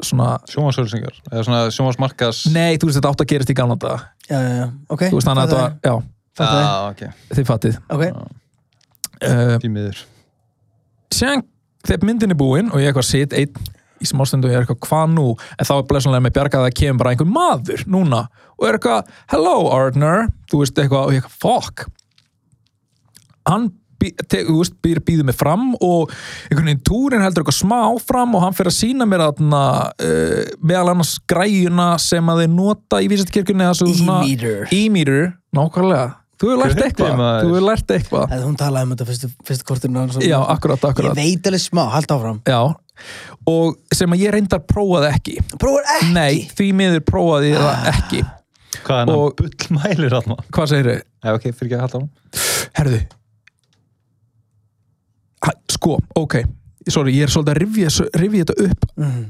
[SPEAKER 3] Sjónvarsauðlýsingar, eða svona sjónvarsmarkas
[SPEAKER 2] nei, þú veist, þetta átt að gerast í gamla þetta
[SPEAKER 1] Já, já, já, ok
[SPEAKER 2] þú veist, þannig að þetta var, já,
[SPEAKER 1] Fattaði.
[SPEAKER 3] Já, ok,
[SPEAKER 2] þið fattið.
[SPEAKER 1] Ok,
[SPEAKER 2] uh,
[SPEAKER 3] því miður.
[SPEAKER 2] síðan þegar myndin er búin og ég eitthvað sitt einn í smástundu og ég er eitthvað hvað nú? En þá er blessunlega með bjargað að það kemur bara einhver maður núna og er eitthvað hello Ardner, þú veist eitthvað og ég eitthvað fuck. Hann bí, te, þú veist, býr, býður mig fram og einhvern veginn túrin heldur eitthvað smá áfram og hann fyrir að sína mér aðna, uh, meðal annars græjuna sem að þeir nota í vísastkirkjunni
[SPEAKER 1] E-meter.
[SPEAKER 2] E-meter, nákvæmlega. Þú hefur lært eitthvað.
[SPEAKER 3] maður.
[SPEAKER 2] þú hefur lært eitthvað.
[SPEAKER 1] Hún talaði um þetta fyrstu, fyrstu kortinu
[SPEAKER 2] já, akkurat, akkurat.
[SPEAKER 1] Ég veit alveg smá, haldt áfram.
[SPEAKER 2] Já, og sem að ég reyndar prófaði ekki.
[SPEAKER 1] Prófur ekki?
[SPEAKER 2] Nei, því miður prófaði ég það ekki.
[SPEAKER 3] Hvað er hann
[SPEAKER 2] Og-
[SPEAKER 3] bull mælir þarna?
[SPEAKER 2] Hvað segir þau?
[SPEAKER 3] Já, ok, fyrir ekki að halda hann
[SPEAKER 2] Herðu ha, Sko, ok. Sorry, ég er svolítið að rifja, rifja þetta upp.
[SPEAKER 1] Mhm.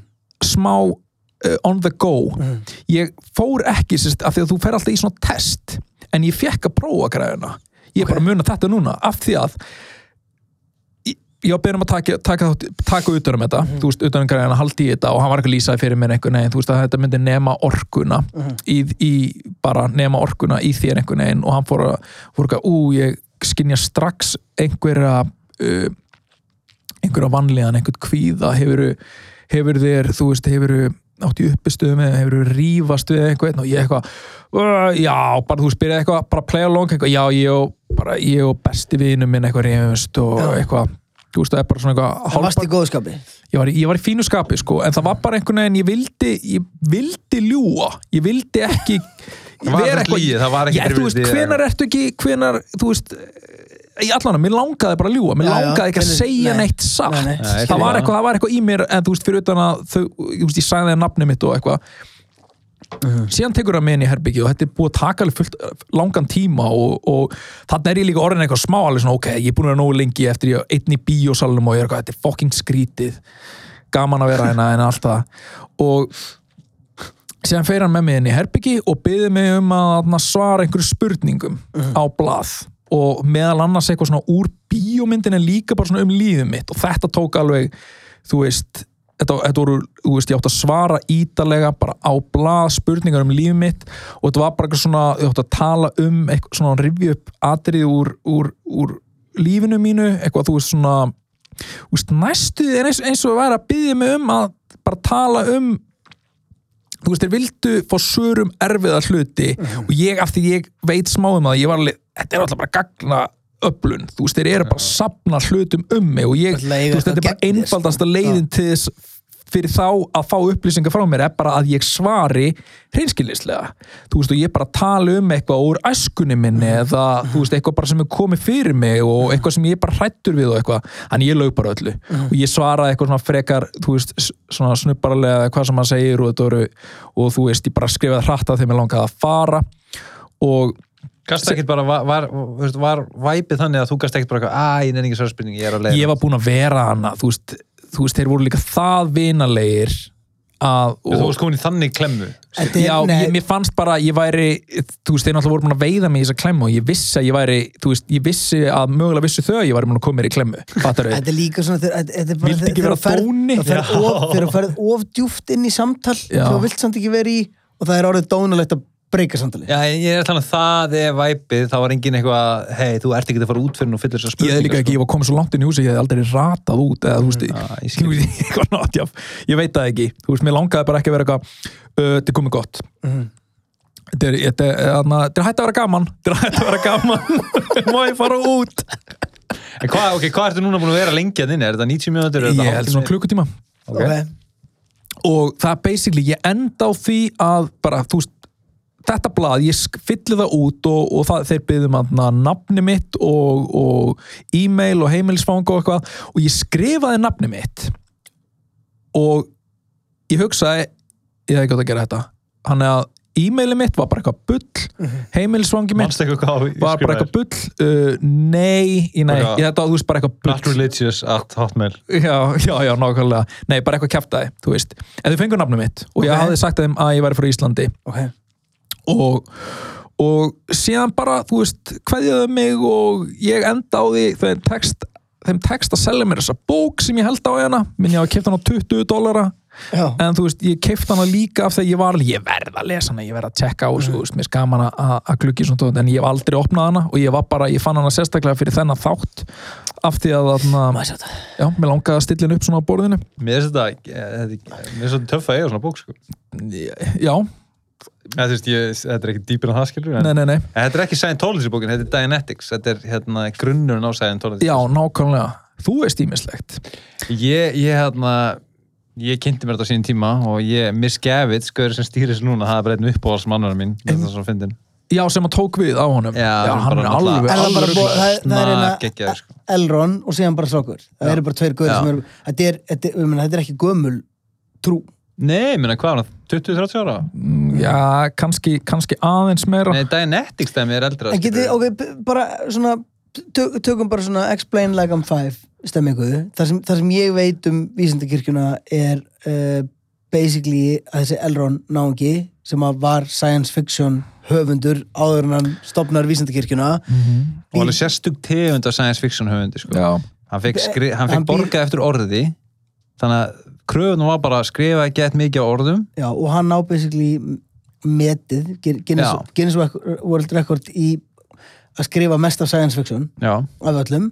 [SPEAKER 2] smá uh, on the go.
[SPEAKER 1] Mhm.
[SPEAKER 2] Ég fór ekki sérst, af því að þú fer alltaf í svona test en ég fekk að prófa græðuna Ég er bara að muna þetta núna af því að ég- var byrjum að taka, taka, taka utan um þetta, þú veist, utan um græðina haldi í þetta og hann var ekki að lýsaði fyrir mér einhvern veginn. Þú veist að þetta myndi nema orkuna í, í, bara nema orkuna í þér einhvern veginn. Og hann fór að, fór að ú, ég skinja strax einhverja uh, einhverja vanlíðan, einhvern kvíða hefur, hefur þér, þú veist, hefur átt í uppistöðum eða hefur rífast við einhvern og ég eitthvað uh, já, bara þú spyrir eitthvað, bara play along eitthvað, já, ég og, bara, ég og besti vinur minn eitthvað rífust og
[SPEAKER 1] Já.
[SPEAKER 2] eitthvað þú veist, það er bara svona eitthvað
[SPEAKER 1] Það varst í góðskapi.
[SPEAKER 2] Ég var, ég var í fínu skapi sko, en það var bara einhvern veginn, ég vildi ég vildi ljúa, ég vildi ekki
[SPEAKER 3] Það var
[SPEAKER 2] vera
[SPEAKER 3] samt lygi, það var ekki
[SPEAKER 2] þú veist, hvenar ertu ekki hvenar, þú veist í allan, mér langaði bara að ljúa mér
[SPEAKER 1] Já,
[SPEAKER 2] langaði ekki að segja
[SPEAKER 1] nei.
[SPEAKER 2] neitt satt
[SPEAKER 1] Nei, nei.
[SPEAKER 2] Það,
[SPEAKER 3] það
[SPEAKER 2] var eitthvað, eitthvað í mér en þú veist, fyrir utan að þau, veist, ég sagði það nafni mitt og eitthvað. Síðan tekur það með inn í herbyggi og þetta er búið að taka alveg fullt langan tíma og, og þannig er ég líka orðin eitthvað smá alveg svona, ok, ég er búin að vera nógu lengi eftir ég einn í bíósalunum og ég er eitthvað, þetta er fucking skrítið. Gaman að vera hérna en allt það. Og síðan fer hann með mig inn í herbyggi og byði mig um að svara einhverju spurningum á blað og meðal annars eitthvað svona úr bíómyndin en líka bara svona um lífið mitt. Og þetta tók alveg, þú veist þetta, þetta voru, þú veist, ég átt að svara ítalega bara á blað spurningar um lífið mitt. Og þetta var bara eitthvað svona ég átt að tala um eitthvað svona rifja upp atrið úr, úr, úr lífinu mínu, eitthvað þú veist svona þú veist, næstu er eins, eins og að vera að byggja mig um að bara tala um þú veist, þeir vildu fá sörum erfiða hluti. Og ég, af því ég veit smá um það, ég var alveg, þetta er alltaf bara gagna öflun, þú veist, þeir eru bara að sapna hlutum um mig og ég, þú veist, þetta er bara einfaldasta
[SPEAKER 1] sko.
[SPEAKER 2] leiðin til þess fyrir þá að fá upplýsingar frá mér er bara að ég svari hreinskilnislega, þú veist, og ég bara tala um eitthvað úr æskunni minni eða, þú veist, eitthvað bara sem er komið fyrir mig og eitthvað sem ég bara hrættur við og eitthvað, en ég laug bara öllu. Og ég svaraði eitthvað svona frekar þú veist, svona snupparlega eða hvað sem maður segir og, þetta voru, og þú veist, ég bara skrifaði hratt að þeim ég langaði að fara. Og
[SPEAKER 3] Gast ekkert bara, var, var, veist, var væpið þannig að þú gast ekkert bara að ég nenni ekki svo spurning, ég er á leið
[SPEAKER 2] ég var búinn að vera hana þú veist, þú veist, þeir voru líka það vinalegir að
[SPEAKER 3] Þú varst komin í þannig klemmu.
[SPEAKER 1] Þetta
[SPEAKER 2] Já, ég, mér fannst bara ég væri þú veist, þeir náttúrulega voru búin að veiða mig í þessa klemmu og ég vissi að ég væri, þú veist, ég vissi að mögulega vissi þau að ég væri búin að koma mér í klemmu fattar
[SPEAKER 1] Þetta er líka svona, þetta er bara þegar þú ferð- of- djúft inn í samtal þú vilt samt ekki vera í og það er orðið dónalegt að breyka samtali
[SPEAKER 3] Já, ég er að tala um það er væpið, þá var engin eitthvað hei, þú ert ekki að fara út fyrir nú fyllir þessar
[SPEAKER 2] ég
[SPEAKER 3] spurningar
[SPEAKER 2] hefði líka ekki, ég var komið svo langt inn í húsi ég hefði aldrei ratað út eða, þú veist,
[SPEAKER 3] Já, ég
[SPEAKER 2] ég, ég veit það ekki þú veist, mér langaði bara ekki að vera eitthvað uh, þetta er komið gott
[SPEAKER 1] Mhm.
[SPEAKER 2] Þetta er, þetta er, er hægt að vera gaman Þetta er hægt að vera gaman Má ég fara út
[SPEAKER 3] En hvað, ok, hvað ertu núna búin að vera lengi að þinni? Er þetta 90 mínútur? Er
[SPEAKER 2] Ég
[SPEAKER 3] þetta
[SPEAKER 2] held svona klukkutíma
[SPEAKER 3] Ok.
[SPEAKER 1] ok,
[SPEAKER 2] og það er basically, ég enda á því að bara, þú veist þetta blað, ég sk- fylli það út og, og það, þeir byggðum að nafni mitt og, og e-mail og heimilisfang og eitthvað. Og ég skrifaði nafni mitt og ég hugsaði ég hefði gott að gera þetta. Hann er að e-maili mitt var bara eitthvað bull heimilisfangi mitt var bara eitthvað bull uh, nei, í- nei, ég þetta, þú veist, bara eitthvað
[SPEAKER 3] Not
[SPEAKER 2] bull
[SPEAKER 3] religious at hotmail.
[SPEAKER 2] Já, já, já, nákvæmlega. Nei, bara eitthvað kæftæði, þú veist. En þau fengur nafnum mitt og ég
[SPEAKER 1] Ok.
[SPEAKER 2] hafði sagt þeim að ég væri frá Íslandi.
[SPEAKER 1] Ok
[SPEAKER 2] og, og síðan bara, þú veist, kveðjaðu mig og ég enda á því þeim text, þeim text að selja mér þessa bók sem ég held á hérna, minn ég hafa keipt hann á 20 dólara
[SPEAKER 1] já,
[SPEAKER 2] en þú veist, ég keipt hana líka af að ég var ég verð að lesa hana, ég verð að tjekka á þessu, þú veist, mér skaman að, að gluggi svona tótt, en ég hef aldrei opnað hana og ég var bara, ég fann hana sérstaklega fyrir þennan þátt af því að, já, mér langaði að stilla henni upp svona á borðinu.
[SPEAKER 3] Mér finnst þetta, eh, þetta- þetta töff að eiga svona bók sko.
[SPEAKER 2] já,
[SPEAKER 3] Þú veist, ég, Þetta er ekki dýpir en það skilur en,
[SPEAKER 2] nei, nei, nei.
[SPEAKER 3] En Þetta er ekki Scientology bókin, þetta er Dianetics. Þetta er hérna grunnurinn á Scientology.
[SPEAKER 2] Já, nákvæmlega, þú veist ímislegt
[SPEAKER 3] Ég, ég hérna ég kynnti mér þetta á sínum tíma og ég Miss Gavitt, skoður sem stýrir þessu núna það er bara einn mín þetta er svo fyndin.
[SPEAKER 2] Já, sem að tók við á honum.
[SPEAKER 3] Já, sem
[SPEAKER 2] hann er alveg,
[SPEAKER 1] Er það
[SPEAKER 2] alveg
[SPEAKER 1] það- það er
[SPEAKER 3] geggjaður, sko.
[SPEAKER 1] Elron og síðan bara strákur það eru bara tveir guður
[SPEAKER 3] Já.
[SPEAKER 1] sem eru þetta er, þetta, er, þetta er ekki gömul trú.
[SPEAKER 3] Nei, minna, hvað var það? 20-30 ára?
[SPEAKER 2] Mm, já, kannski, kannski aðeins meira.
[SPEAKER 3] Nei, Dianetics dæmi er eldra
[SPEAKER 1] en getið, ok, bara svona tök, tökum bara svona explain like I'm five stemmingu, það sem, sem ég veit um vísindakirkjuna er uh, basically að þessi Elron náungi sem var science fiction höfundur áður en hann stopnar vísindakirkjuna.
[SPEAKER 3] Og alveg sérstug tegund af science fiction höfundi sko.
[SPEAKER 2] já,
[SPEAKER 3] hann fekk, skri, hann
[SPEAKER 1] Hann
[SPEAKER 3] fekk
[SPEAKER 1] býr-
[SPEAKER 3] borgað eftir orði þannig að kröfunum var bara að skrifa gett mikið á orðum
[SPEAKER 1] Já, og hann á basically metið, Guinness. Guinness World Record í að skrifa mest af science fiction
[SPEAKER 3] já,
[SPEAKER 1] af öllum.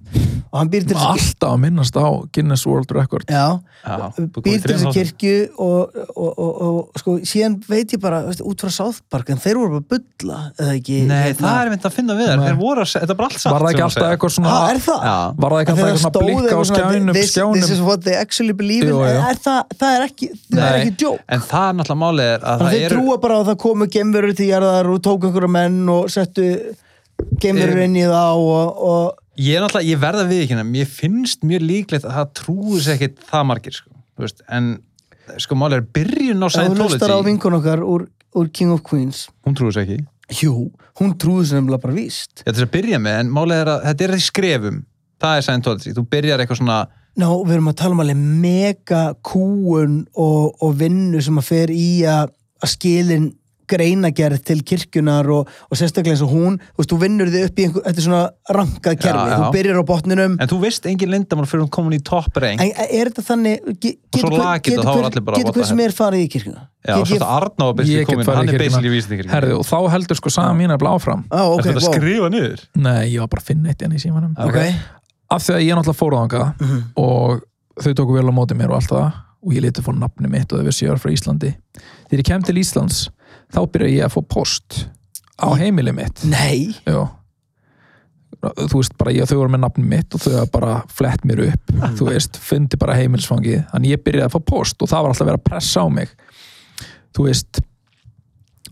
[SPEAKER 1] Og hann býr til þess
[SPEAKER 2] alltaf að minnast á Guinness World Record
[SPEAKER 1] Já,
[SPEAKER 3] já.
[SPEAKER 1] Býr til þess kirkju og, og, og, og sko, síðan veit ég bara, veist, út frá South Park en þeir voru bara að bulla, eða ekki
[SPEAKER 3] Nei,
[SPEAKER 1] hérna.
[SPEAKER 3] það er mynd að finna við þær,
[SPEAKER 2] Nei.
[SPEAKER 3] þeir voru að þetta er bara allt satt
[SPEAKER 2] var það ekki alltaf eitthvað svona
[SPEAKER 1] Ha, er það?
[SPEAKER 3] Já,
[SPEAKER 2] var það ekki alltaf eitthvað svona blikka á skjánum,
[SPEAKER 1] this,
[SPEAKER 2] skjánum?
[SPEAKER 1] this is what they actually believe in. Er það, það er ekki, það er
[SPEAKER 3] Nei.
[SPEAKER 1] ekki joke.
[SPEAKER 3] En það er náttúrulega málið er að það
[SPEAKER 1] þeir
[SPEAKER 3] eru
[SPEAKER 1] trúa bara að það komu gemverur til gemverur inn í það og, og
[SPEAKER 3] ég er ég verða við ekki mér finnst mjög líklegt að það trúi sér ekkit það margir, sko, veist, en sko málið er byrjun á
[SPEAKER 1] ef þú lustar á
[SPEAKER 3] Scientology
[SPEAKER 1] vinkun okkar úr, úr King of Queens.
[SPEAKER 3] Hún trúi sér ekki.
[SPEAKER 1] Jú, hún trúði sem nefnilega bara víst.
[SPEAKER 3] Ætla þess að byrja með, en málið er að þetta er í skrefum. Það er Scientology, þú byrjar eitthvað svona
[SPEAKER 1] Ná, við erum að tala um alveg mega kúun og, og vinnu sem að fer í að skilin greinagerð til kirkjunar og, og sérstaklega eins og hún, þú veist, þú vinnur þig upp í einhver, þetta er svona rankað kerfi,
[SPEAKER 3] Já, já.
[SPEAKER 1] þú byrjar á botninum.
[SPEAKER 3] En þú veist engin lindamál fyrir hún komin í topp reyng
[SPEAKER 1] en er þetta þannig ge,
[SPEAKER 3] Og svo
[SPEAKER 1] getur
[SPEAKER 3] og þá er
[SPEAKER 1] hver-
[SPEAKER 3] allir bara,
[SPEAKER 1] getur
[SPEAKER 3] what
[SPEAKER 1] hver
[SPEAKER 3] the
[SPEAKER 1] sem er farið í kirkjuna?
[SPEAKER 3] Já,
[SPEAKER 1] Get
[SPEAKER 3] og svo þetta Arná er
[SPEAKER 2] Ég get
[SPEAKER 3] komin, hann
[SPEAKER 2] í
[SPEAKER 3] er
[SPEAKER 2] kirkjuna.
[SPEAKER 3] basically vísindikirkjum
[SPEAKER 2] herðu, og þá heldur sko saga mín er blá áfram
[SPEAKER 1] Á, ok,
[SPEAKER 3] Er þetta að
[SPEAKER 1] wow.
[SPEAKER 3] skrifa niður?
[SPEAKER 2] nei, ég var bara að finna eitt enn í símanum.
[SPEAKER 1] Ok,
[SPEAKER 2] af því að ég náttúrulega fór
[SPEAKER 1] Mhm.
[SPEAKER 2] og þau tóku vel á móti mér og allt það og ég leti fór nafni mitt og þau vissi ég var frá Íslandi. Þegar ég kem til Íslands þá byrja ég að fá post á heimili mitt.
[SPEAKER 1] Nei.
[SPEAKER 2] Já. þú veist bara ég og þau voru með nafni mitt og þau hafa bara flett mér upp. Þú veist, fundi bara heimilsfangið þannig ég byrjaði að fá post og það var alltaf verið að pressa á mig. Þú veist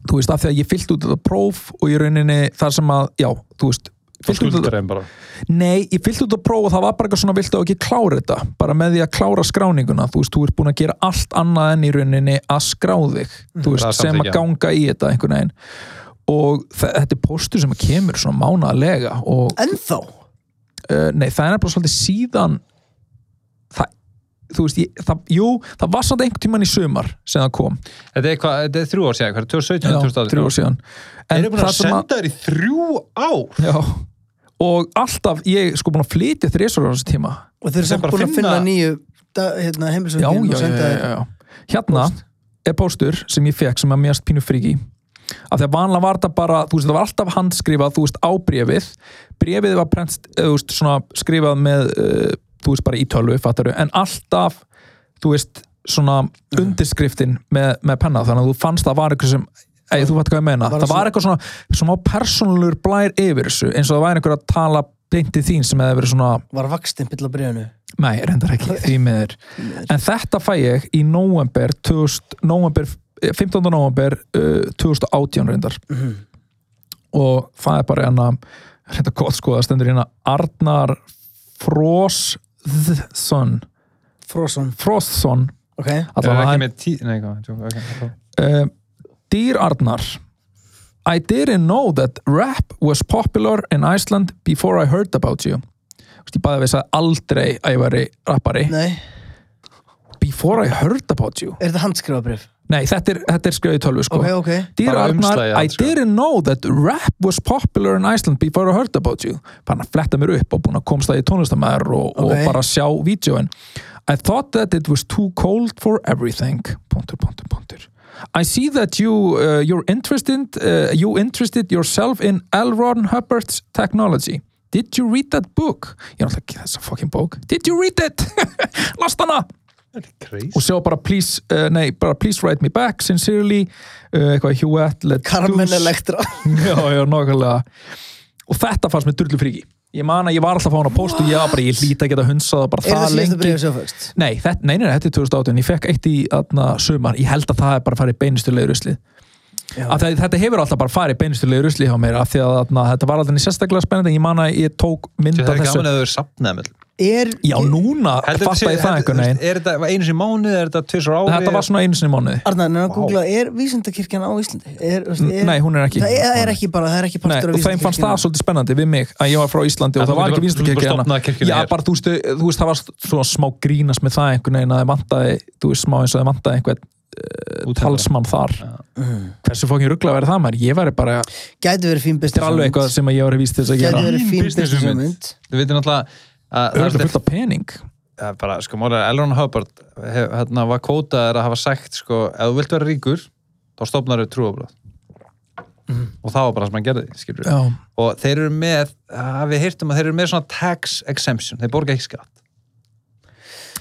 [SPEAKER 2] þú veist, af því að ég fyllt út þetta próf og ég rauninni þar sem að, já, þú veist
[SPEAKER 3] Þú skuldar þeim bara.
[SPEAKER 2] Nei, ég fyllt út að prófa og það var bara eitthvað svona viltu ekki klára þetta, bara með því að klára skráninguna, þú veist, þú ert búin að gera allt annað enn í rauninni að skrá þig. Þú
[SPEAKER 3] Það
[SPEAKER 2] veist, sem að ganga í þetta einhvern veginn. Og þe- þetta er póstur sem kemur svona mánaðlega og
[SPEAKER 1] ennþá?
[SPEAKER 2] Uh, nei, það er nefnilega svolítið síðan það, þú veist, ég, það, jú það var samt einhvern tímann í sumar sem það kom,
[SPEAKER 3] Þetta er, hvað, þetta er þrjú ár síðan, hvað er 2017,
[SPEAKER 2] já,
[SPEAKER 3] 2018?
[SPEAKER 2] þrjú ár síðan.
[SPEAKER 3] Þeir eru búin að senda þér í þrjú ár?
[SPEAKER 2] Já, og alltaf, ég sko búin að flytja þrísar á þessu tíma.
[SPEAKER 1] Og þeir eru samt búin að
[SPEAKER 3] finna-
[SPEAKER 1] finna nýju hérna, heimilsöngin og senda þér
[SPEAKER 2] hérna er póstur sem ég fekk sem er mjög pínu fríki af því að vanlega var þetta bara þú veist, það var alltaf handskrifað, þú veist, á bréfið. Bréfið var prent, eða, þú veist, svona skrifað með, uh, þú veist, bara í tölvu fattaru, en alltaf þú veist, svona undirskriftin með, með penna, þannig að þú fannst að var eitthvað sem Ei, þú veit hvað ég meina,
[SPEAKER 1] Bara
[SPEAKER 2] það var eitthvað svona smá persónulur blær yfir þessu eins og það væri einhver að tala beint í þín sem hefði verið svona,
[SPEAKER 1] Var vakstimpill á bregðinu
[SPEAKER 2] nei, reyndar ekki því miður, en þetta fæ ég í november, 2000, november 15. november uh, 2018 reyndar.
[SPEAKER 1] Mhm.
[SPEAKER 2] og það er bara hérna reyndar gott sko, það stendur hérna Arnar Frosson
[SPEAKER 1] Froson,
[SPEAKER 2] Frosson
[SPEAKER 1] ok.
[SPEAKER 3] Það er
[SPEAKER 2] allavega
[SPEAKER 3] ekki með tí... Nei, ok, ok.
[SPEAKER 2] Uh, Dear Arnar. I didn't know that rap was popular in Iceland before I heard about you. Þú veist, Ég baði að við sagði aldrei að ég væri rappari.
[SPEAKER 1] Nei,
[SPEAKER 2] Before I heard about you.
[SPEAKER 1] Er þetta handskrifabrif?
[SPEAKER 2] Nei, þetta er, þetta er skrifið í tölvu sko.
[SPEAKER 1] Ok, ok.
[SPEAKER 2] Dear
[SPEAKER 3] Bara
[SPEAKER 2] Arnar, I
[SPEAKER 3] sko.
[SPEAKER 2] didn't know that rap was popular in Iceland before I heard about you. Fann að fletta mér upp og búin að komast það í tónlistamæður og,
[SPEAKER 1] Ok.
[SPEAKER 2] og bara sjá vídjóin I thought that it was too cold for everything. Puntur, puntur, puntur I see that you, uh, you're interested uh, you interested yourself in L. Ron Hubbard's technology Did you read that book? Ég er alltaf ekki þessa fucking bók Did you read it? Last hana
[SPEAKER 3] Crazy.
[SPEAKER 2] og sjá bara please, uh, nei, bara please write me back sincerely, uh, eitthvað Hewitt let
[SPEAKER 1] Carmen. Electra
[SPEAKER 2] já, já, og þetta fannst mér drullu fríki ég man að ég var alltaf að fá hann á post og ég var bara, ég hlýta að geta hunsað það bara
[SPEAKER 1] Er það
[SPEAKER 2] það lengi. nei, þetta, nei, nei, nei, þetta er 2018 ég fekk eitt í aðna, sumar, ég held að það er bara farið beinustulegir usli
[SPEAKER 1] Já.
[SPEAKER 2] að það, þetta hefur alltaf bara farið beinustulegir usli hjá mér af því að aðna, þetta var alltaf sérstaklega spennandi en ég man að ég tók mynd
[SPEAKER 3] Það
[SPEAKER 2] af
[SPEAKER 3] er
[SPEAKER 2] þessu.
[SPEAKER 3] gaman að þau eru sapnað með
[SPEAKER 1] Er
[SPEAKER 2] já, núna
[SPEAKER 3] Heldur
[SPEAKER 2] fatta ég það einhvern veginn.
[SPEAKER 3] Er þetta einu sinni mánuð, er þetta tvisar ári?
[SPEAKER 2] þetta var svona einu sinni í mánuði.
[SPEAKER 1] Arnar, en að googla, er vísindakirkjan á Íslandi? Er, er,
[SPEAKER 2] nei, hún er ekki.
[SPEAKER 1] Það er, ekki bara, það er ekki
[SPEAKER 2] Nei,
[SPEAKER 1] partur
[SPEAKER 2] og þeim fannst það svolítið spennandi við mig að ég var frá Íslandi og
[SPEAKER 3] Ja,
[SPEAKER 2] það var ekki
[SPEAKER 3] stofnað kirkjuna
[SPEAKER 2] Já, bara þú veist, þú veist, það var svona smá grínast með það einhvern veginn að þeim vantaði, þú veist, smá eins og þeim vantaði einhvern uh, talsmann þar. Hversu fókin ruggla verið það maður? Ég væri bara,
[SPEAKER 1] Gæti verið fín
[SPEAKER 2] þetta er
[SPEAKER 1] business
[SPEAKER 3] það er
[SPEAKER 2] fullt af pening?
[SPEAKER 3] Bara, sko, málega, Elron Hubbard hef, hérna, var kótaður að hafa sagt sko, ef þú vilt vera ríkur, þá stofnar þau trúabröð og það var bara það sem hann gerði, og þeir eru með, við heyrtum að þeir eru með svona tax exemption, þeir borga ekki skatt.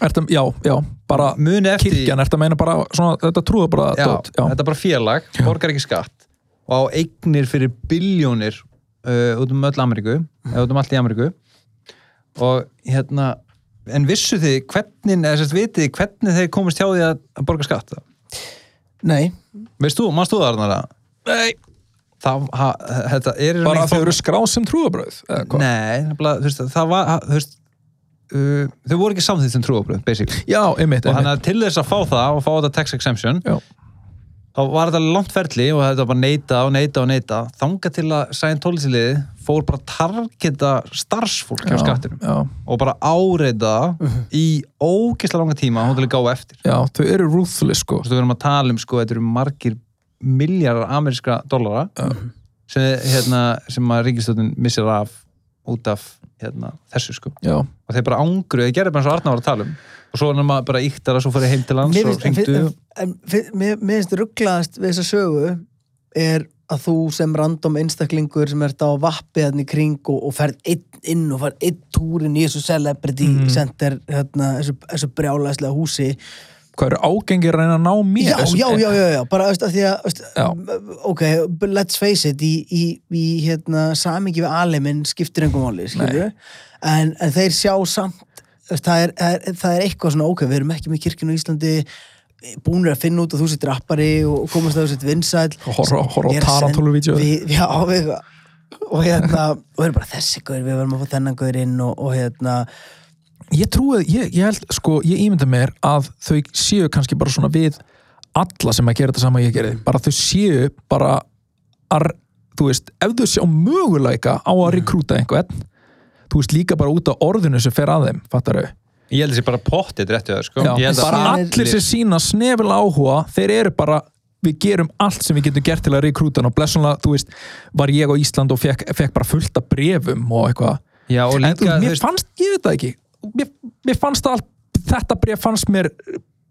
[SPEAKER 2] Ertu, já, já, bara
[SPEAKER 3] eftir
[SPEAKER 2] kirkjan, ertu að meina bara svona, þetta trúða bara
[SPEAKER 3] já,
[SPEAKER 2] dót, já,
[SPEAKER 3] þetta er bara félag, borgar ekki skatt og á eignir fyrir biljónir uh, út um öll Ameríku eða út um allt í Ameríku og hérna en vissu þið hvernig, eða sérst vitið þið hvernig þeir komast hjá því að, að borga skatt
[SPEAKER 1] Nei,
[SPEAKER 3] veist þú, mannst þú það Arnar að
[SPEAKER 2] Nei,
[SPEAKER 3] það, ha, þetta er
[SPEAKER 2] bara að þau eru skráð sem trúðabröð
[SPEAKER 3] nei, nefnilega, þú veist, það var þú veist, uh, þau voru ekki samþýtt sem trúabröð, basically.
[SPEAKER 2] Já, einmitt,
[SPEAKER 3] og hann
[SPEAKER 2] einmitt.
[SPEAKER 3] að til þess að fá það og fá þetta tax exemption.
[SPEAKER 2] Já.
[SPEAKER 3] Þá var þetta langt ferli og þetta var bara neita og neita og neita. Þanga til að Scientology-liði fór bara targeta starfsfólk hjá
[SPEAKER 2] Já,
[SPEAKER 3] skattinum
[SPEAKER 2] já,
[SPEAKER 3] og bara áreita í ógislega langa tíma hún til að gá eftir.
[SPEAKER 2] Já, þau eru ruthless sko.
[SPEAKER 3] Þú erum að tala um sko, þetta eru margir miljardar ameríska dollara sem, hérna, sem að ríkistöðun missir af út af hérna, þessu sko.
[SPEAKER 2] Já,
[SPEAKER 3] og þeir bara ángruðu, þeir gerði bara eins og Arna var að tala um og svo er maður bara íktar að svo fyrir heim til hans
[SPEAKER 1] mér
[SPEAKER 3] og
[SPEAKER 1] en, mér finnst rugglaðast við þessa sögu er að þú sem random einstaklingur sem ert á vappi þannig kring og, og ferð einn inn og ferð einn túrin í þessu celebrity
[SPEAKER 2] Mhm.
[SPEAKER 1] center hérna, þessu, þessu brjálæslega húsi.
[SPEAKER 2] Hvað eru ágengir að reyna að ná mér?
[SPEAKER 1] Já, já, já, já, já, bara að því að
[SPEAKER 2] Já.
[SPEAKER 1] ok, let's face it í, í, í hérna, samingi við aleminn skiptir einhver máli, skilju en, en þeir sjá samt það, er, er, það er eitthvað svona, ok, við erum ekki með kirkjunu í Íslandi búinir að finna út að þú sitt rappari og komast að þú sitt vinsæll
[SPEAKER 2] Og horfa horfa á
[SPEAKER 1] við, já, við, og hérna og við erum bara þessi gaur, við verðum að fá þennan gaur inn og, og hérna.
[SPEAKER 2] Ég trúi, ég, ég held, sko, ég ímynda mér að þau séu kannski bara svona við alla sem að gera þetta sama ég gerði bara þau séu bara að, þú veist, ef þau sjá möguleika á að rekrúta einhvern þú veist, líka bara út á orðinu sem fer að þeim, fattar þau?
[SPEAKER 3] Ég held þessi bara pottið réttu það, sko.
[SPEAKER 2] Já,
[SPEAKER 3] Ég held að
[SPEAKER 2] bara
[SPEAKER 1] er-
[SPEAKER 2] allir sem sína snefilega áhuga, þeir eru bara við gerum allt sem við getum gert til að rekrúta hann og blessunlega, þú veist, var ég á Ísland og fekk, fekk bara fullt af brefum og eitthvað
[SPEAKER 3] Já, og
[SPEAKER 2] en
[SPEAKER 3] líka,
[SPEAKER 2] þú,
[SPEAKER 3] þú
[SPEAKER 2] mér fannst, ég veit það ekki mér, mér fannst allt, þetta bref fannst mér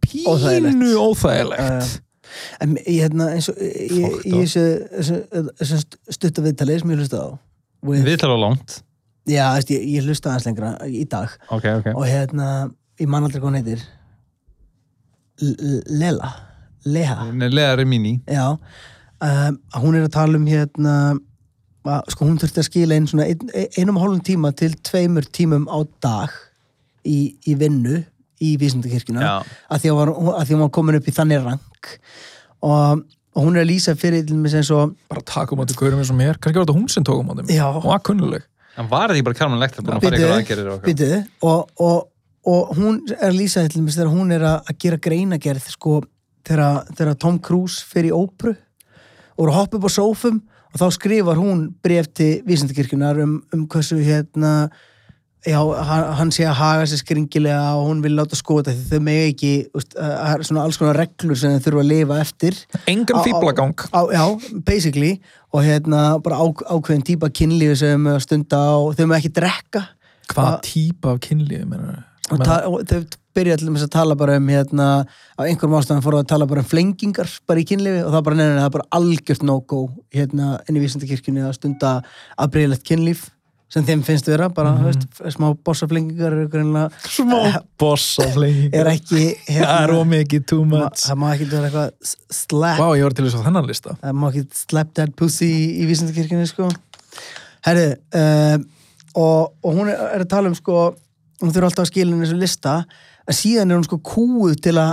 [SPEAKER 2] pínu
[SPEAKER 1] Óþægilegt.
[SPEAKER 2] óþægilegt,
[SPEAKER 1] uh, en ég hérna eins og ég, þessu, þessu, þessu stutta viðtali sem ég hlusta á with,
[SPEAKER 3] við tala langt.
[SPEAKER 1] Já, veist, ég, ég hlusta aðeins lengra í dag.
[SPEAKER 3] Ok, ok.
[SPEAKER 1] og hérna, ég man aldrei hvað hún heitir. Lela Leha,
[SPEAKER 3] Lega Remini.
[SPEAKER 1] já. Um, hún er að tala um hérna að sko hún þurfti að skila inn svona ein, einum og hálfum tíma til tveimur tímum á dag í, í vinnu í vísindakirkjuna.
[SPEAKER 3] Já.
[SPEAKER 1] að því að, var, því hún var komin upp í þannig rank. Og, og hún er að lýsa fyrir sem svo
[SPEAKER 2] bara taka um átti gaurum eins og mér. Kannski var þetta hún sem tók um átti mér.
[SPEAKER 1] Já.
[SPEAKER 2] og var kunnuleg
[SPEAKER 3] En var ekki bara Karman Lektra búin að fara ykkur aðgerir og eitthvað?
[SPEAKER 1] Og, og, og hún er að lýsa til dæmis þegar hún er að, gera greinagerð sko, þegar, Tom Cruise fer í ópru og er að hoppa upp á sófum og þá skrifar hún bref til vísindakirkjunar um, um hversu hérna já, hann, sé að haga sér skringilega og hún vil láta skoða því þau megi ekki úst, er svona alls konar reglur sem þau þurfa að lifa eftir.
[SPEAKER 2] Engan
[SPEAKER 1] Á- á-
[SPEAKER 2] fýblagang
[SPEAKER 1] á, já, basically. Og hérna bara á, ákveðin típa kynlífi sem með að stunda og þau með ekki drekka.
[SPEAKER 2] Hvaða
[SPEAKER 1] Að-
[SPEAKER 2] típa af kynlífi
[SPEAKER 1] og þau byrja allir með að tala bara um hérna, á einhverjum ástæðan fóru að tala bara um flengingar bara í kynlífi og það bara neina, það er bara algjört no-go hérna inn í vísendakirkjunni að stunda aðbreyðilegt kynlíf sem þeim finnst vera, bara, mm veist, smá bossaflengingar eru greinlega
[SPEAKER 2] smá bossa flengi
[SPEAKER 1] er ekki hérna,
[SPEAKER 2] það er ómikið too much.
[SPEAKER 1] það má ekki vera eitthvað slap
[SPEAKER 2] Vá, ég var til þess að þennan lista.
[SPEAKER 1] Það má ekki slap that pussy í, vísendakirkjunni sko. Herri uh, og, og hún er, er að tala um sko hún þurfa alltaf að skila henni þessu lista að síðan er hún sko kúuð til að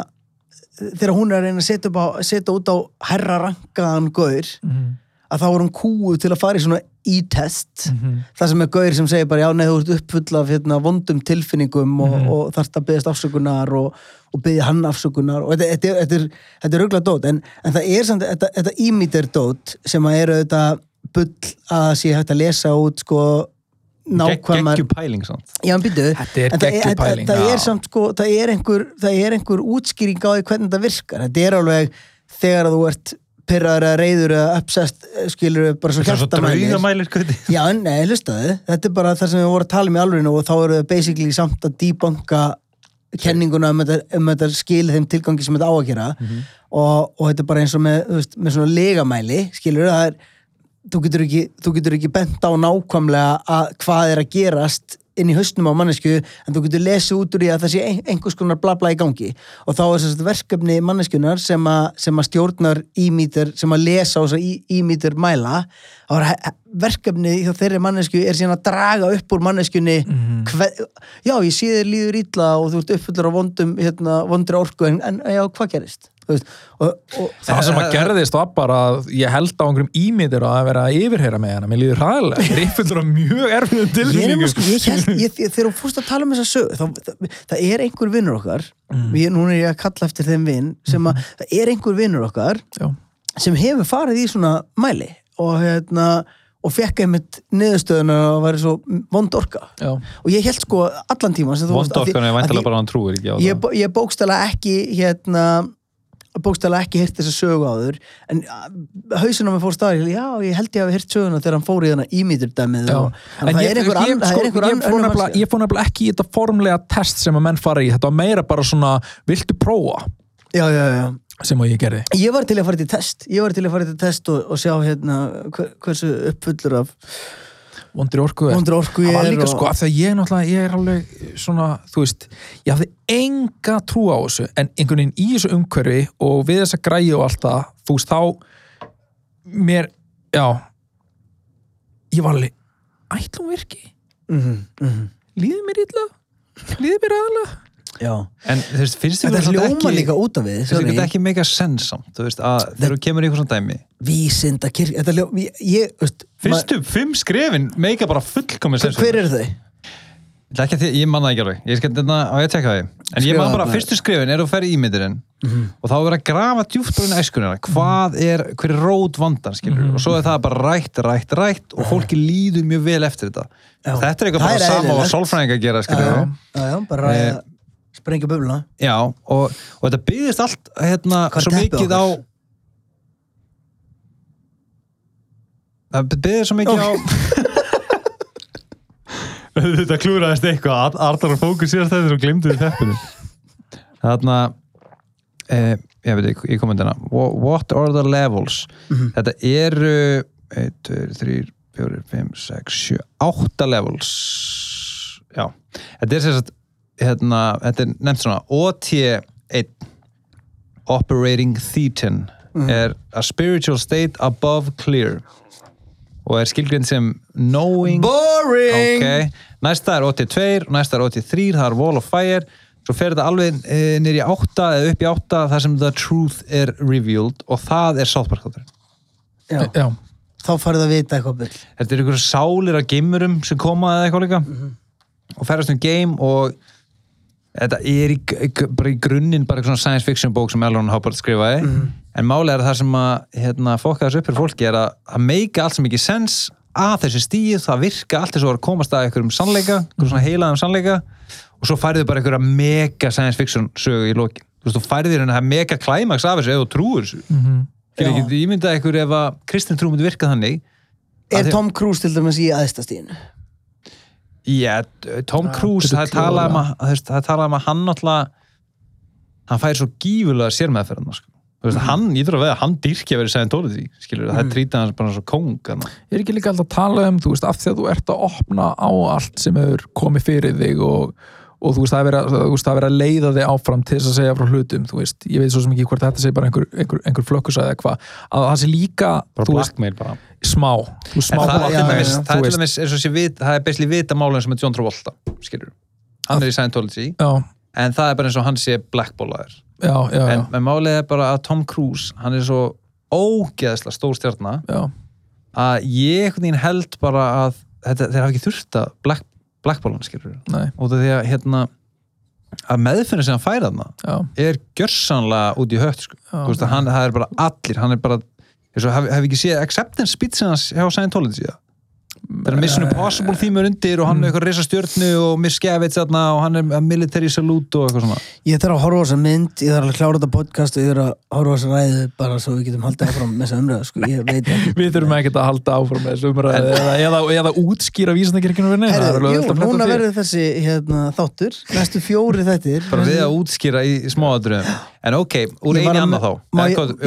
[SPEAKER 1] þegar hún er að reyna að setja, út á herra rankaðan gaur
[SPEAKER 2] Mhm.
[SPEAKER 1] Að þá er hún kúuð til að fara í svona e-test
[SPEAKER 2] Mhm.
[SPEAKER 1] það sem er gaur sem segir bara já, nei, þú ert uppfull af hérna, vondum tilfinningum og,
[SPEAKER 2] Mhm.
[SPEAKER 1] og þarft að byggðast afsökunar og, og byggja hann afsökunar og þetta, þetta, er- þetta, þetta er ruggla dót en, en það er samt, þetta, ímítir dót sem að eru þetta bull að sé hægt að lesa út sko nákvæmar
[SPEAKER 3] Gekkju pæling samt.
[SPEAKER 1] Já, býtu,
[SPEAKER 2] Þetta er
[SPEAKER 1] en það það, er samt sko, það er einhver, það er einhver útskýring á því hvernig þetta virkar. Þetta er alveg þegar þú ert pyrraður eða reyður eða uppsest, skilur bara svo
[SPEAKER 3] er?
[SPEAKER 1] Já, nei, hlustaðu, þetta er bara það sem við vorum að tala um í alveginu og þá eru við basically samt að debunka kenninguna um þetta, um þetta skilið þeim tilgangi sem þetta á að gera. Og, og þetta er bara eins og með, veist, með svona legamæli, skilur það er þú getur ekki, ekki bent á nákvæmlega að hvað er að gerast inn í hausnum á mannesku en þú getur lesið út úr því að það sé ein, einhvers konar blabla í gangi og þá er þess verkefni manneskunar sem, a, sem að stjórnar ímítur, sem að lesa að ímítur mæla er verkefni hjá þeirri mannesku er síðan að draga upp úr manneskunni
[SPEAKER 2] Mhm.
[SPEAKER 1] hve, já, ég sé þér líður illa og þú ert uppfullur á vondum hérna, vondri orku en, en já, hvað gerist? Veist, og, og,
[SPEAKER 2] Það sem að gerðist var bara að ég held á einhverjum ímyndir að vera að yfirheyra með hana, mér líður hræðilega, ég er af mjög erfiðum
[SPEAKER 1] Ég er einhver sko, ég ég, ég, þegar þú fórst að tala um þessa sög þá, það, það er einhver vinnur okkar
[SPEAKER 2] Mm.
[SPEAKER 1] ég, núna er ég að kalla eftir þeim vinn sem að, það er einhver vinnur okkar
[SPEAKER 2] Já.
[SPEAKER 1] sem hefur farið í svona mæli og hérna og fekk einmitt niðurstöðuna að vera svo vond orka
[SPEAKER 2] Já.
[SPEAKER 1] og ég held sko allan tíma
[SPEAKER 3] Vondorkan er væntalega bara hann trúir ekki á
[SPEAKER 1] ég,
[SPEAKER 3] það.
[SPEAKER 1] ég bókstala ekki hérna bókstala ekki hirt þessa sögu áður en hausin á mig fór staðar já, ég held ég hafi hirt söguna þegar hann fór í þarna ímýtur dæmið
[SPEAKER 2] Já.
[SPEAKER 1] og
[SPEAKER 2] En
[SPEAKER 1] það
[SPEAKER 2] ég,
[SPEAKER 1] einhver
[SPEAKER 2] ég,
[SPEAKER 1] ann- það
[SPEAKER 2] sko, ég, fór nefnilega, ekki í þetta formlega test sem að menn fara í, þetta var meira bara svona viltu prófa?
[SPEAKER 1] Já, já, já.
[SPEAKER 2] Sem að ég gerði.
[SPEAKER 1] Ég var til að fara til test Ég var til að fara til test og, og sjá hérna hver, hversu uppfullur af
[SPEAKER 2] vondri orku er.
[SPEAKER 1] vondri orku
[SPEAKER 2] Það
[SPEAKER 1] ég
[SPEAKER 2] var
[SPEAKER 1] er
[SPEAKER 2] líka
[SPEAKER 1] og...
[SPEAKER 2] sko, af því að ég náttúrulega, ég er alveg svona, þú veist, ég hafði enga trú á þessu, en einhvern veginn í þessu umhverfi og við þessa græði og allt það, þú veist, þá mér, já ég var alveg ætlum virki,
[SPEAKER 1] mm -hmm,
[SPEAKER 2] líður mér illa? Líður mér aðalega?
[SPEAKER 1] Já.
[SPEAKER 3] En þú veist, finnst þér
[SPEAKER 1] Þetta hljóma líka út af við
[SPEAKER 3] Finnst
[SPEAKER 1] sorry.
[SPEAKER 3] þetta ekki mega sens samt, þú veist, að þegar þú kemur í eitthvað svona dæmi?
[SPEAKER 1] Vísinda kirk Þetta hljóma Ég, ég veist
[SPEAKER 3] Fyrstu fimm skrefin mega bara fullkomið
[SPEAKER 1] ma-
[SPEAKER 3] sens
[SPEAKER 1] Hver eru þau?
[SPEAKER 3] Ég að því, ég manna ekki alveg, ég skal þetta ég að tekka því. En ég
[SPEAKER 1] Skrifa
[SPEAKER 3] man bara
[SPEAKER 1] þarna.
[SPEAKER 3] fyrstu skrifin er að ferja ímyndirinn og þá er að grafa djúpt bara inn í æskunina. Hvað er, hver er rót vandan skilur og svo er það bara rætt, rætt, rætt og fólki líður mjög vel eftir þetta.
[SPEAKER 1] Já.
[SPEAKER 3] Þetta er eitthvað bara sama og að gera skilur
[SPEAKER 1] já, já, bara
[SPEAKER 3] Eh,
[SPEAKER 1] Sprengja böfluna
[SPEAKER 3] Já, og, og þetta byggðist allt hérna, svo mikið á það byggðist svo mikið á Þetta klúraðist eitthvað. Arnar og fókus síðast þetta og glimtuði teppinu Þarna eh, ég veit ekki, ég kom með þarna What are the levels?
[SPEAKER 1] Mhm.
[SPEAKER 3] Þetta eru 1, 2, 3, 4, 5, 6, 7 8 levels. Já, þetta er sagt hérna, þetta er nefnt svona OT1 Operating Thetan er a spiritual state above clear og er skilgrind sem knowing.
[SPEAKER 1] Boring!
[SPEAKER 3] ok, næsta er 82 og næsta er 83, það er wall of fire. Svo fer þetta alveg e, nýr í 8 eða upp í 8 þar sem the truth er revealed og það er South Park þátturinn.
[SPEAKER 1] Já,
[SPEAKER 2] já,
[SPEAKER 1] þá farið að vita eitthvað byll.
[SPEAKER 3] þetta er einhverju sálir af geimurum sem koma eða eitthvað líka og ferast um game og þetta er í, bara í grunninn bara svona science fiction bók sem Elron Hubbard skrifaði. En málega er það sem að hérna, fokka þessu upp fyrir fólki er að að meika allt sem ekki sens að þessi stíð, það virka allt þess að komast að einhverjum sannleika, einhverjum svona heilaðum sannleika. Og svo færðu bara einhverja mega science fiction sögu í lokin. Þú veist, þú færðu þér hérna mega klæmaks af þessu ef þú trúir þessu. Mm -hmm. Ég mynda einhver ef að kristin trú myndi virka þannig.
[SPEAKER 1] Er Tom Cruise til dæmis í aðstastíðinu?
[SPEAKER 3] Já, Tom Cruise, það er
[SPEAKER 2] getur
[SPEAKER 3] talað um að, er talað um að hann náttúrulega hann fær svo gífulega sérmeðferðina sko. Þú veist, hann, ég þurfa að veða, hann dyrkja verið Scientology, skilur, það er trítið hans bara svo kóng þarna.
[SPEAKER 2] er ekki líka alltaf að tala um þú veist, af því að þú ert að opna á allt sem hefur komið fyrir þig og, og þú veist, það er verið, að- leiða þig áfram til þess að segja frá hlutum, veist, ég veit svo sem ekki hvort þetta sé bara einhver, einhver, einhver flökkusæði eða hvað, að það sé líka veist, smá, smá
[SPEAKER 3] það er
[SPEAKER 1] já,
[SPEAKER 3] til
[SPEAKER 1] já,
[SPEAKER 3] það er til dæmis það er besli vita málun sem er John Travolta, skilur hann er í Scientology,
[SPEAKER 2] já,
[SPEAKER 3] en það er bara eins og hann sé blackballaður, en, en málið er bara að Tom Cruise, hann er svo ógeðslega stór stjarnar
[SPEAKER 2] já,
[SPEAKER 3] að ég held bara að þetta, þeir hafa ekki þurft að black, blackballan skilur
[SPEAKER 2] nei,
[SPEAKER 3] út af því að hérna að meðfinna sem hann færa þarna er gjörsanlega út í hött sko. Það er bara allir hann er bara, og hef, hef ekki séð acceptance speech hans hjá Scientology það það er Mission Impossible þýmur undir og hann er eitthvað risa stjörnu og Miss þarna og hann er military salute og eitthvað svona.
[SPEAKER 1] Ég þarf að horfa á þessa mynd, ég þarf að klára þetta podcast og ég þarf að horfa á þessa ræðu bara svo við getum haldið áfram með þessa umræðu, sko,
[SPEAKER 2] við þurfum ekkert að halda áfram með þessu umræði eða, eða, eða útskýra vísendakirkjunum við
[SPEAKER 1] Herru, jú, núna verður þessi hérna, þáttur, næstu fjóri þettir.
[SPEAKER 3] bara við að útskýra í smáadröðum en ok, úr eini annað þá.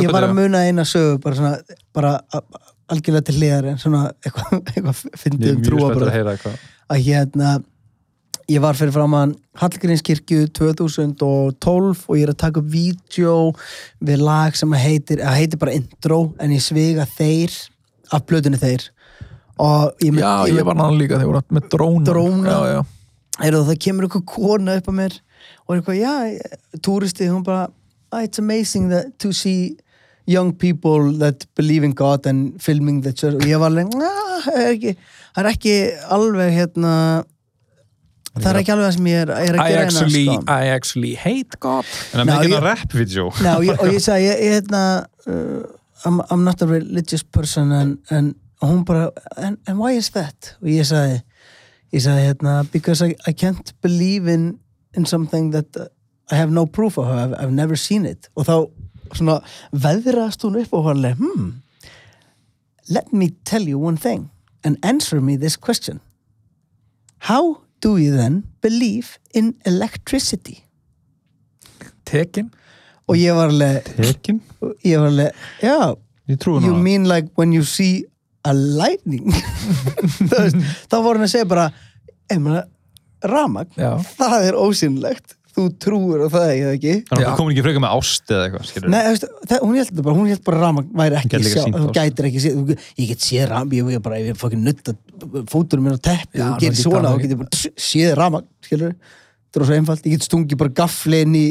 [SPEAKER 1] ég, var að muna eina sögu bara svona, bara a- algjörlega til hliðar en svona eitthvað,
[SPEAKER 3] ég
[SPEAKER 1] fyndið
[SPEAKER 3] er
[SPEAKER 1] um trúabröð
[SPEAKER 3] að
[SPEAKER 1] að hérna ég var fyrir framann Hallgrímskirkju 2012 og ég er að taka upp vídeo við lag sem að heitir, að heitir bara intro en ég svega þeir af blöðunni þeir. Og ég,
[SPEAKER 2] já, ég var náttúrulega líka þegar voru með dróna.
[SPEAKER 1] Dróna.
[SPEAKER 2] já, já,
[SPEAKER 1] Heyrðu, það kemur eitthvað kona upp á mér og er eitthvað, já, túristi hún bara, ah, it's amazing that, to see young people that believe in God and filming the church. Og ég var alveg, það er ekki það er ekki alveg hérna það er ekki alveg það sem ég er, er að
[SPEAKER 2] I
[SPEAKER 1] gera
[SPEAKER 2] actually,
[SPEAKER 1] hérna
[SPEAKER 2] I actually hate God.
[SPEAKER 3] En að
[SPEAKER 1] Ná,
[SPEAKER 3] mikið
[SPEAKER 1] ég-
[SPEAKER 3] að rap-vídeó.
[SPEAKER 1] Ná, ég, og ég sagði, ég, ég hérna uh, I'm, I'm not a religious person and, and hún bara and, and why is that? Og ég sagði ég sagði hérna because I, I can't believe in, in something that uh, I have no proof of, I've, I've never seen it. Og þá svona veðrast hún upp og hann hmm let me tell you one thing and answer me this question. How do you then believe in electricity?
[SPEAKER 2] tekin.
[SPEAKER 1] Og ég var alveg
[SPEAKER 3] tekin,
[SPEAKER 1] ég var alveg, já you mean like when you see a lightning? Þá voru hann að segja bara emna, ramag,
[SPEAKER 2] Já.
[SPEAKER 1] það er ósynlegt þú trúir á það ekki, eða ekki
[SPEAKER 3] þannig að það komin ekki frekar með ást eða eitthvað
[SPEAKER 1] Nei, þú veist, það, hún held þetta bara, hún held bara ramag væri ekki
[SPEAKER 3] Gæti líka
[SPEAKER 1] sjá,
[SPEAKER 3] sýnt
[SPEAKER 1] þú
[SPEAKER 3] ást.
[SPEAKER 1] gætir ekki séð, þú- ég get séð ramag ég er bara, ég er fokkin nutta fóturum minn á teppi
[SPEAKER 2] Já, nú
[SPEAKER 1] gerir
[SPEAKER 2] ekki
[SPEAKER 1] svona
[SPEAKER 2] tala
[SPEAKER 1] og
[SPEAKER 2] ekki.
[SPEAKER 1] getur bara tss, séð ramag, skilur það er svo einfalt, ég get stungið bara gafli inn í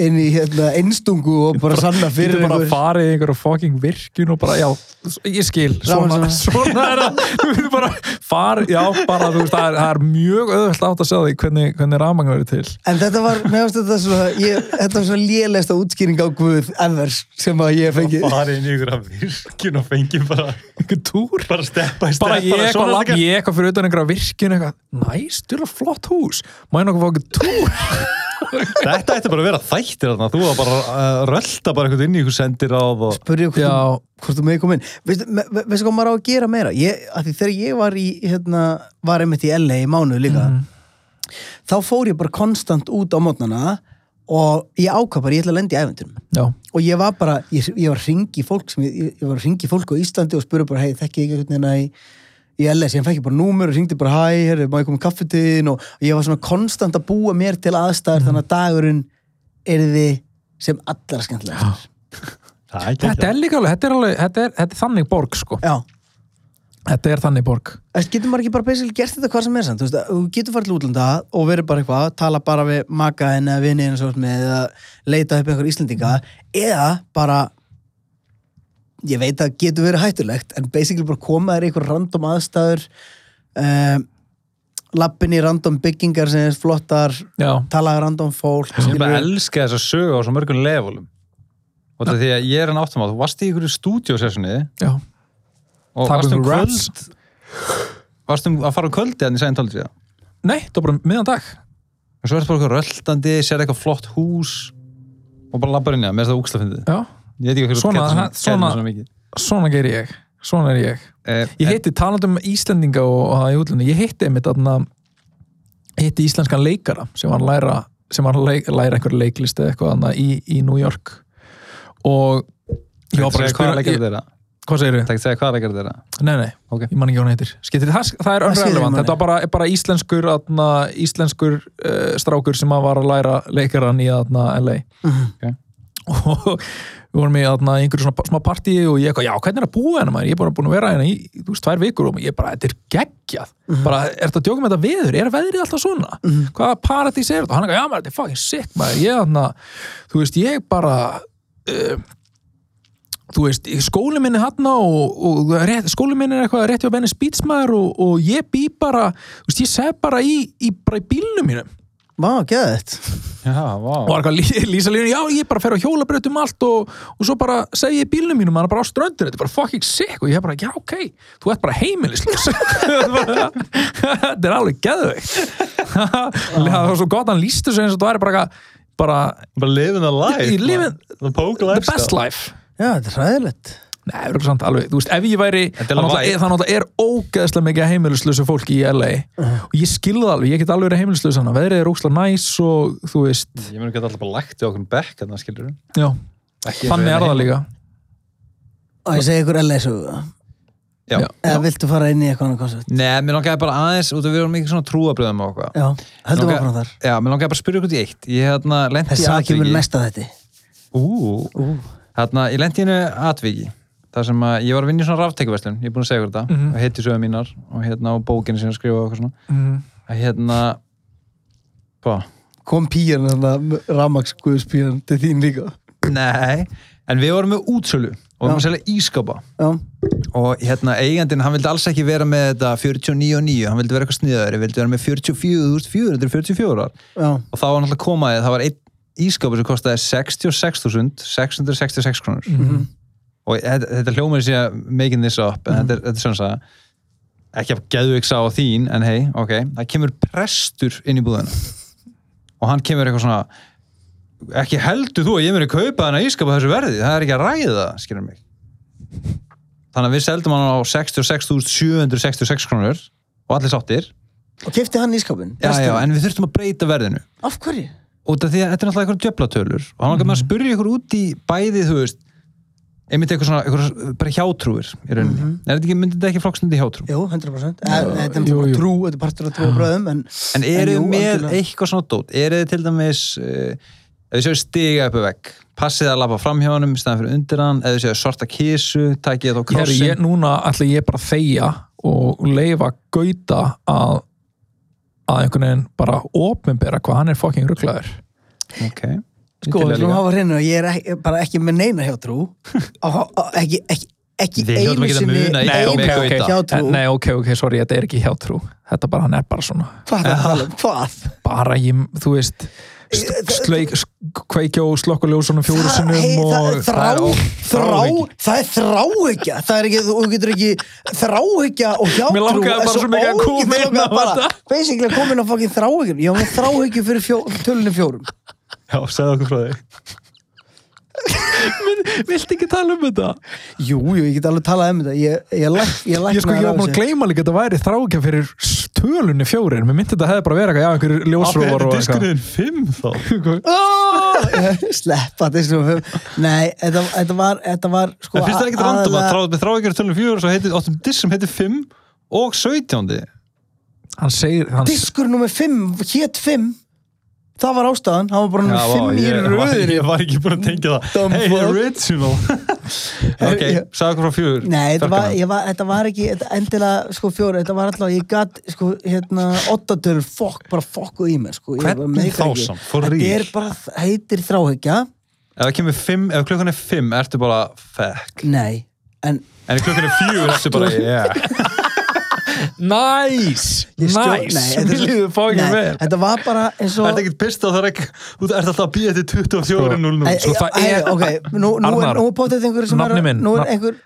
[SPEAKER 1] inn í hérna, einstungu og bara sanna
[SPEAKER 2] Þú
[SPEAKER 1] fyrir
[SPEAKER 2] getur bara
[SPEAKER 1] einhver-
[SPEAKER 2] farið í einhverja fucking virkun og bara, já, ég skil svona,
[SPEAKER 1] Saman,
[SPEAKER 2] svona er það. Þú getur bara farið, já, bara þú veist, það er, það er mjög auðvöld átt að segja því hvernig, hvernig ramang verið til.
[SPEAKER 1] En þetta var, mér finnst þetta svona, ég, þetta var svona lélegsta útskýring á Guð ever sem að ég fengi.
[SPEAKER 3] farið inn í af virkun og fengi bara,
[SPEAKER 2] einhver túr?
[SPEAKER 3] bara steppa í
[SPEAKER 2] bara
[SPEAKER 3] steppa
[SPEAKER 2] ég eitthvað, lapp, ég eitthvað fyrir utan einhverja virkun eitthvað, næs, þú er flott hús. Má ég nokkuð fá einhver túr
[SPEAKER 3] þetta ætti bara að vera þættir þarna þú var bara að rölda bara eitthvað inn í ykkur sendir á og
[SPEAKER 1] Spurði hvort, hvort þú með kom inn. Veistu, me- ve- veistu hvað maður á að gera meira? Ég, að því þegar ég var í, hérna, var einmitt í LA í mánuð líka, þá fór ég bara konstant út á mótnana og ég ákvað bara, ég ætla að lenda í æventurum.
[SPEAKER 2] já,
[SPEAKER 1] Og ég var bara, ég, ég var að ringi fólk sem, ég, ég var að ringi fólk á Íslandi og spurði bara, hei, þekki ég einhvern veginn í, í LS, ég fekk ég bara númur og ringdi bara, hæ, herri, má ég koma í kaffitíðin og, ég var svona konstant að búa mér til aðstæður þannig að dagurinn er þið sem allra
[SPEAKER 3] er
[SPEAKER 2] þetta er líka alveg, þetta er alveg þetta er, þetta er þannig borg sko.
[SPEAKER 1] Já,
[SPEAKER 2] þetta er þannig borg.
[SPEAKER 1] Æst, getur maður ekki bara basically gert þetta hvað sem er samt, þú veist, að þú getur farið til útlanda og verið bara eitthvað, tala bara við makaðin eða með eða leita upp einhver Íslendinga eða bara ég veit að getur verið hættulegt en basically bara koma þér í einhver random aðstæður um, lappin í random byggingar sem er flottar
[SPEAKER 2] já,
[SPEAKER 1] tala við random fólk
[SPEAKER 3] Ég bara elska þess að sögu á svo mörgum levelum. Og það er því að ég er hann áttum á þú varst í stúdíosessjoni
[SPEAKER 2] já,
[SPEAKER 3] og
[SPEAKER 2] Taka
[SPEAKER 3] varst um
[SPEAKER 2] ykkur
[SPEAKER 3] kvöld?
[SPEAKER 2] Raps.
[SPEAKER 3] varst um að fara á kvöldi en ég segði tólið síðan
[SPEAKER 2] nei, það var bara miðan dag.
[SPEAKER 3] Og svo ertu bara eitthvað röltandi, sér eitthvað flott hús og bara labbar inn í það, með þess að úkslafindið
[SPEAKER 2] já,
[SPEAKER 3] ég veit ekki hvað
[SPEAKER 2] Svona-
[SPEAKER 3] svona,
[SPEAKER 2] svona-
[SPEAKER 3] mikið.
[SPEAKER 2] svona ger ég svona er ég.
[SPEAKER 3] Eh,
[SPEAKER 2] Ég hitti talandum um Íslendinga og, og það í útlunni, ég hitti einmitt þarna ég hitti íslenskan leikara sem var að læra, sem var að leik, læra einhver leiklist eða eitthvað þarna í, í New York. Og ég var bara að spyrja
[SPEAKER 3] leikar
[SPEAKER 2] ég,
[SPEAKER 3] þeirra?
[SPEAKER 2] Hvað segir
[SPEAKER 3] það ekki segja hvað leikar þeirra?
[SPEAKER 2] Nei, nei,
[SPEAKER 3] Ok.
[SPEAKER 2] ég man ekki hvað hann heitir. Skiptir, það, það er
[SPEAKER 1] manni.
[SPEAKER 2] þetta var bara, bara íslenskur atna, íslenskur uh, strákur sem að var að læra leikaran í atna, LA
[SPEAKER 1] Mhm.
[SPEAKER 2] og við vorum í atna, einhverju svona smá partí og ég eitthvað, já, hvernig er að búa hennar maður? Ég er bara búin að vera hérna í, þú veist, tvær vikur og ég bara, þetta er geggjað. Bara, er þetta með þetta veður, er veðrið alltaf svona? Hvaða paradís er þetta, og hann eitthvað, já, maður, þetta er fucking sick maður, ég atna, þú veist, ég bara uh, þú veist, skóli minni hann og, og rétt, skóli minni er eitthvað rétt hjá Venice Beach maður og, og ég bý bara, þú veist, ég sef bara í, í, bara í bílnum mínum
[SPEAKER 1] Vá, geðið
[SPEAKER 3] já, vá.
[SPEAKER 2] Og var eitthvað lí- lýsa línu, já, ég bara fer á hjólabraut um allt og, og svo bara segi ég í bílnum mínum, hann er bara á ströndur, þetta er bara fucking sick og ég bara, já, ok, þú ert bara heimilisljós þetta er alveg geðveikt. Það var svo gott, hann lýstu svo eins og það væri bara eitthvað, bara
[SPEAKER 3] bara living the life
[SPEAKER 2] Í living-
[SPEAKER 3] the poke
[SPEAKER 2] the
[SPEAKER 3] lifestyle.
[SPEAKER 2] best life.
[SPEAKER 1] Já, þetta er hræðilegt
[SPEAKER 2] Nei, örugglega samt alveg, þú veist, ef ég væri
[SPEAKER 3] er
[SPEAKER 2] þannig að það er ógeðslega mikið af heimilislausu fólki í LA og ég skilði það alveg, ég get alveg verið heimilislaus hana, veðrið er ógeðslega næs og þú veist,
[SPEAKER 3] ég mun ekki alltaf bara lægt í okkur bekk þannig skilur
[SPEAKER 2] já,
[SPEAKER 3] Ekki
[SPEAKER 2] þannig er það líka.
[SPEAKER 1] Og ég segi ykkur LA sögu
[SPEAKER 3] Já.
[SPEAKER 1] Eða viltu fara inn í eitthvað annað koncept?
[SPEAKER 3] Nei, mér langaði bara aðeins, út af við erum mikið svona trúabröðum og okkur
[SPEAKER 1] Já, heldur
[SPEAKER 3] Langar-
[SPEAKER 1] áfram þar.
[SPEAKER 3] Já, mér langaði bara að spyrja ykkur í eitt. Ég hérna lendi í
[SPEAKER 1] Þess að kemur
[SPEAKER 3] atviki.
[SPEAKER 1] næsta þetta.
[SPEAKER 3] Ú, hérna, ég lendi í einu atviki þar sem að ég var að vinna í svona ráftekjuverslun ég er búin að segja þetta,
[SPEAKER 2] Mhm.
[SPEAKER 3] og heiti sögum mínar og hérna á bókinu sem ég skrifa og eitthvað svona
[SPEAKER 2] mm.
[SPEAKER 3] að hérna hvað?
[SPEAKER 1] kom píjan þannig rafmaksguðspíjan til þín líka
[SPEAKER 3] Nei, en við vorum með útsölu og við vorum að selja ískapa
[SPEAKER 1] Já,
[SPEAKER 3] og hérna eigandinn, hann vildi alls ekki vera með þetta 49 og 9, hann vildi vera eitthvað sniðaður vildi vera með 44.444
[SPEAKER 1] já,
[SPEAKER 3] og þá var náttúrulega komaðið, það var einn ískapu sem kostaði 66.666 krónur
[SPEAKER 1] Mhm.
[SPEAKER 3] Og þetta, þetta hljómar sé að making this up en þetta er, þetta er svona að ekki að geðu ykkur á þín en hei, ok, það kemur prestur inn í búðina. Og hann kemur eitthvað svona ekki heldur þú að ég muni kaupa þennan ískapa þessu verði, það er ekki að ræða skilur mig. Þannig að við seldum hann á 66.766 krónur og allir sáttir.
[SPEAKER 1] Og kefti hann í skapin
[SPEAKER 3] já, já, en við þurftum að breyta verðinu.
[SPEAKER 1] Af hverju?
[SPEAKER 3] út af því að þetta er náttúrulega eitthvað djöflatölur. Og hann langar með að spyrja ykkur út í bæði þú veist einmitt eitthvað svona, eitthvað bara hjátrúir í rauninni, er þetta ekki, myndi þetta ekki flokkstundi hjátrú?
[SPEAKER 1] Jú, 100% Eh, Þetta er bara trú, þetta er partur af trú og bröðum en,
[SPEAKER 3] en eru þið með
[SPEAKER 1] algjörlega.
[SPEAKER 3] eitthvað svona dót? Eru þið til dæmis uh, ef þið séu stiga uppi vegg passið að lappa fram hjá honum í staðan fyrir undir hann ef þið séu svarta kísu, takið þá
[SPEAKER 2] Herri,
[SPEAKER 3] krossin
[SPEAKER 2] ég, núna ætla ég bara að þegja og leifa gauta að að einhvern veginn bara opinbera hvað hann er fucking rugglaður
[SPEAKER 3] ok,
[SPEAKER 1] Sko, við
[SPEAKER 3] líka.
[SPEAKER 1] hafa hreinu og ég er ekki, bara ekki með neina hjá trú á, á, ekki, ekki, ekki einu
[SPEAKER 3] að
[SPEAKER 1] sinni
[SPEAKER 2] Nei,
[SPEAKER 3] Einu
[SPEAKER 2] ok, ok,
[SPEAKER 3] Gauta.
[SPEAKER 1] hjá trú
[SPEAKER 2] Nei, ok, ok, sorry, þetta er ekki hjátrú Þetta bara, hann er bara svona
[SPEAKER 1] Hvað er það að tala um? Hvað?
[SPEAKER 2] bara ég, þú veist st- sleik, sk- kveikja og slokka ljósunum fjóru
[SPEAKER 1] Það-
[SPEAKER 2] sinnum
[SPEAKER 1] hey, það er
[SPEAKER 2] og
[SPEAKER 1] þrá, þrá, það er þráhyggja það er ekki, þú getur ekki þráhyggja og hjátrú
[SPEAKER 2] Mér langaði bara svo mikið að koma inn á þetta.
[SPEAKER 1] basically að koma inn á fucking þráhyggju ég var með þráhyggju fyrir fjó, tölunni fjórum
[SPEAKER 3] já, segðu okkur frá því.
[SPEAKER 2] Viltu ekki tala um þetta?
[SPEAKER 1] jú, jú, ég get alveg talað um þetta. Ég, ég, læk, ég,
[SPEAKER 2] Ég sko, ég var búin að gleyma líka að þetta væri þrákja fyrir tölunni fjórir. Mér myndi þetta hefði bara verið eitthvað, já, einhverjur ljósróar og eitthvað
[SPEAKER 3] diskurinn 5 þá?
[SPEAKER 1] Oh, sleppa þessu nei, þetta, þetta var þetta var sko
[SPEAKER 3] en finnst það ekkert random að með þráðegjur tölum 4 og svo heitir, áttum disk sem heitir 5 og 17
[SPEAKER 2] Hann segir, hann,
[SPEAKER 1] diskur nummer 5 hét 5 það var ástæðan, hann var bara
[SPEAKER 3] vá,
[SPEAKER 1] 5 í röðinni.
[SPEAKER 3] ég var ekki búin að tengja það. Hey, original. Ok, sagði okkur frá fjögur
[SPEAKER 1] Nei, þetta var, var, þetta var ekki þetta endilega sko fjóri, þetta var alltaf ég gatt sko hérna ottatölur fokk, bara fokku í mér sko.
[SPEAKER 3] Hvernig
[SPEAKER 1] meikar
[SPEAKER 3] þá
[SPEAKER 1] ekki.
[SPEAKER 3] samt? For
[SPEAKER 1] Þetta
[SPEAKER 3] real?
[SPEAKER 1] er bara, heitir þráhyggja.
[SPEAKER 3] Ef það kemur fimm, ef klukkan er fimm ertu bara fuck.
[SPEAKER 1] Nei, en
[SPEAKER 3] En klukkan er fjögur ertu bara yeah
[SPEAKER 2] Nice,
[SPEAKER 1] ég stjó-
[SPEAKER 2] nice!
[SPEAKER 1] Nei, þetta er
[SPEAKER 2] Mér líður
[SPEAKER 1] Nei,
[SPEAKER 2] vel.
[SPEAKER 1] Þetta var bara eins og
[SPEAKER 3] Það er ekkert pist á það ekki Þú ert alltaf að býja 24.00
[SPEAKER 2] það
[SPEAKER 1] æ,
[SPEAKER 2] er-
[SPEAKER 1] ok, nú, nú,
[SPEAKER 2] Arnar,
[SPEAKER 1] er, nú er potið einhver sem er
[SPEAKER 2] nafni minn,
[SPEAKER 1] nú er einhver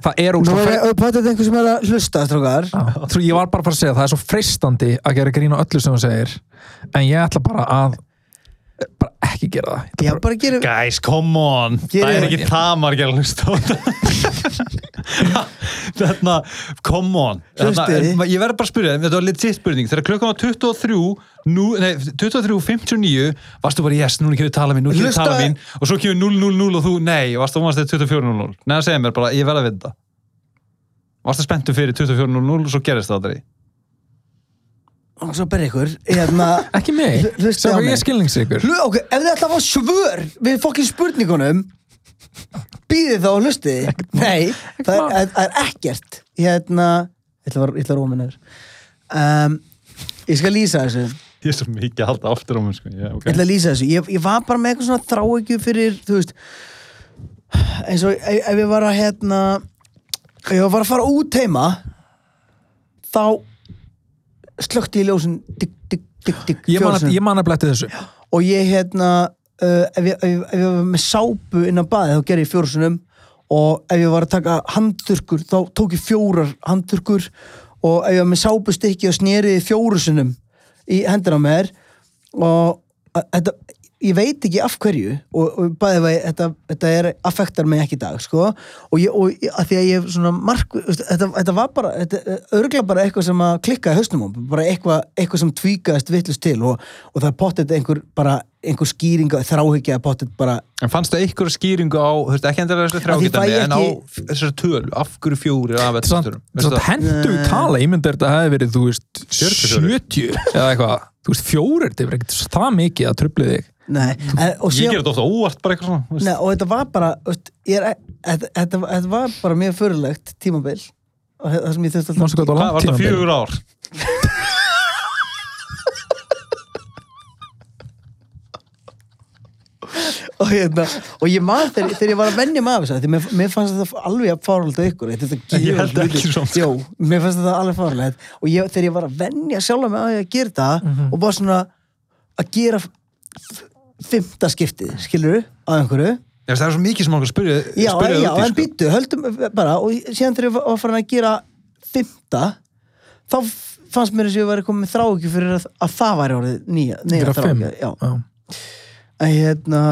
[SPEAKER 2] Það er
[SPEAKER 1] nú
[SPEAKER 2] úr
[SPEAKER 1] er potið einhver sem er að hlusta strókar
[SPEAKER 2] Þú, ég var bara að fara að segja, það er svo freistandi að gera grín á öllu sem þú segir en ég ætla bara að bara ekki gera það. Ég
[SPEAKER 1] Já,
[SPEAKER 2] ætla
[SPEAKER 1] bara gerum
[SPEAKER 3] Guys, come on. Það er ekki það margir að hlusta á þetta Þarna, come on. Þarna, Ég verð bara að spyrja, þetta var legit spurning. Þegar klukkan var 23 nú, nei, 23.59 varstu bara yes, núna kemur tala mín, nú kemur
[SPEAKER 1] Hlusta-
[SPEAKER 3] tala mín. Og svo kemur 000 og þú, nei, varstu að þetta 24.00 Nei, það segir mér bara, ég verð að vinda Varstu spenntu fyrir 24.00 og svo gerist það aldrei?
[SPEAKER 1] Og svo ber ykkur hérna,
[SPEAKER 2] ekki mig, sem
[SPEAKER 1] á
[SPEAKER 2] ég
[SPEAKER 1] hlu, ok, ef þið ætla að fá svör við fokkin spurningunum býðið þá og hlustið. Nei, það er, það er ekkert. Hérna, ég ætla að, ég róma nefnir um, ég skal lýsa þessu.
[SPEAKER 3] Ég er svo mikið að halda aftur á mér sko. yeah,
[SPEAKER 1] ég
[SPEAKER 3] okay.
[SPEAKER 1] ætla að lýsa þessu, ég, ég var bara með eitthvað svona þráhyggju fyrir, þú veist eins og ef, ef ég var að hérna ef ég var að fara út heima þá slökti ég ljósin digg, digg, digg, digg
[SPEAKER 2] ég man, að- ég bletti þessu.
[SPEAKER 1] Og ég hérna uh, ef, ég, ef, ef ég var með sápu inn á baði þá gerði ég fjórusunum. Og ef ég var að taka handþurkur þá tók ég fjórar handþurkur og ef ég var með sápustykki og sneriði fjórusunum í hendina á mér. Og að- þetta, ég veit ekki af hverju. Og, og bæði vegi, þetta, þetta er affektar mig ekki í dag sko. Og, ég, og að því að ég svona mark þetta, þetta var bara, örgla bara eitthvað sem að klikka í hausnum bara eitthvað, eitthvað sem tvíkaðist vittlust til. Og, og það pottet einhver bara einhver skýring og þráhyggja að
[SPEAKER 3] En fannstu einhverju skýringu á, þú veist, ekki endilega þessu
[SPEAKER 1] ég
[SPEAKER 3] en á þessari tölu, af hverju fjóri af
[SPEAKER 2] samt hendu
[SPEAKER 1] Nei.
[SPEAKER 2] tala, ég myndi að þetta hefði verið, þú veist,
[SPEAKER 3] 44.
[SPEAKER 2] 70 eða eitthvað, þú veist, fjórir, þetta er ekkert það mikið að trubli þig.
[SPEAKER 1] nei, en, og
[SPEAKER 3] Ég ger þetta ofta óvart bara eitthvað svona, þú.
[SPEAKER 1] Nei, og þetta var bara þetta, var bara mjög fyrirlegt tímabil og það sem ég þurfti alltaf
[SPEAKER 2] Manstu hvað var
[SPEAKER 3] þetta fjögur ár?
[SPEAKER 1] og, hérna, og ég man þegar, þegar ég var að venja maður þess að því mér, mér fannst þetta alveg að fárlega ykkur þetta
[SPEAKER 3] Ég held ekki svona.
[SPEAKER 1] Jó, mér fannst þetta alveg fárlega og ég, þegar ég var að venja sjálf með að ég að gera það og bara svona að gera f- fimmta skiptið, skilur að einhverju
[SPEAKER 3] veist, það er svo mikið sem okkur spyrja,
[SPEAKER 1] já,
[SPEAKER 3] spyrja
[SPEAKER 1] já, en býttu, höldum bara og síðan þegar ég var var farin að gera fimmta þá fannst mér þess að ég var komið þráhyggju fyrir að, að það væri orðið nýja, nýja já.
[SPEAKER 2] Já.
[SPEAKER 1] en hérna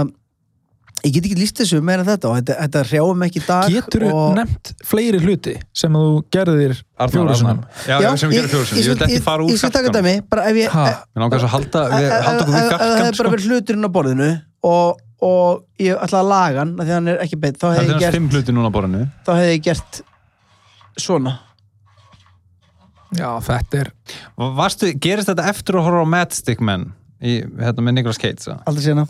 [SPEAKER 1] ég get ekki líst þessu meira en þetta og þetta, þetta hrjáum ekki dag
[SPEAKER 2] Getur þú
[SPEAKER 1] og...
[SPEAKER 2] nefnt fleiri hluti sem þú gerðir?
[SPEAKER 3] Arnar. Já, já, sem við gerum fjóru sinni, ég vil ekki fara úr
[SPEAKER 1] ég skal taka
[SPEAKER 3] fjarkanum.
[SPEAKER 1] dæmi bara ef ég
[SPEAKER 3] Mér langar þess að halda, okkur við
[SPEAKER 1] ef það hefði bara verið hluturinn á borðinu og, og ég ætla að laga hann af því að hann er ekki beitt þá
[SPEAKER 3] Það
[SPEAKER 1] hefði
[SPEAKER 3] er
[SPEAKER 1] ég
[SPEAKER 3] þess
[SPEAKER 1] gert,
[SPEAKER 3] fimm hluti núna á borðinu.
[SPEAKER 1] þá hefði ég gert svona
[SPEAKER 2] Já, þetta er
[SPEAKER 3] Varstu, gerist þetta eftir að horfa á Matchstick Men í, hérna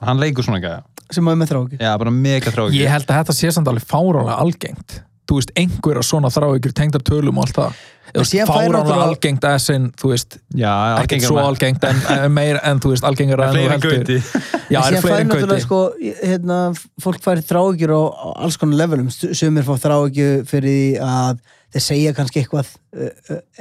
[SPEAKER 3] hann leikur svona gæja.
[SPEAKER 1] sem maður með þráhyggju
[SPEAKER 3] Já, bara mega þráki.
[SPEAKER 2] Ég held að þetta sé samt alveg fáránlega algengt Þú veist, einhverja svona þráhyggjur tengdar tölum og allt það Fáránlega algengt að sin, þú veist
[SPEAKER 3] Já,
[SPEAKER 2] ekkert svo algengt en, en meir en þú veist, algengar en þú heldur. Já,
[SPEAKER 1] En
[SPEAKER 2] er fleiri gauti
[SPEAKER 1] sko, hérna, fólk fær þráhyggjur á, alls konar levelum, sumir fá þráhyggju fyrir að þeir segja kannski eitthvað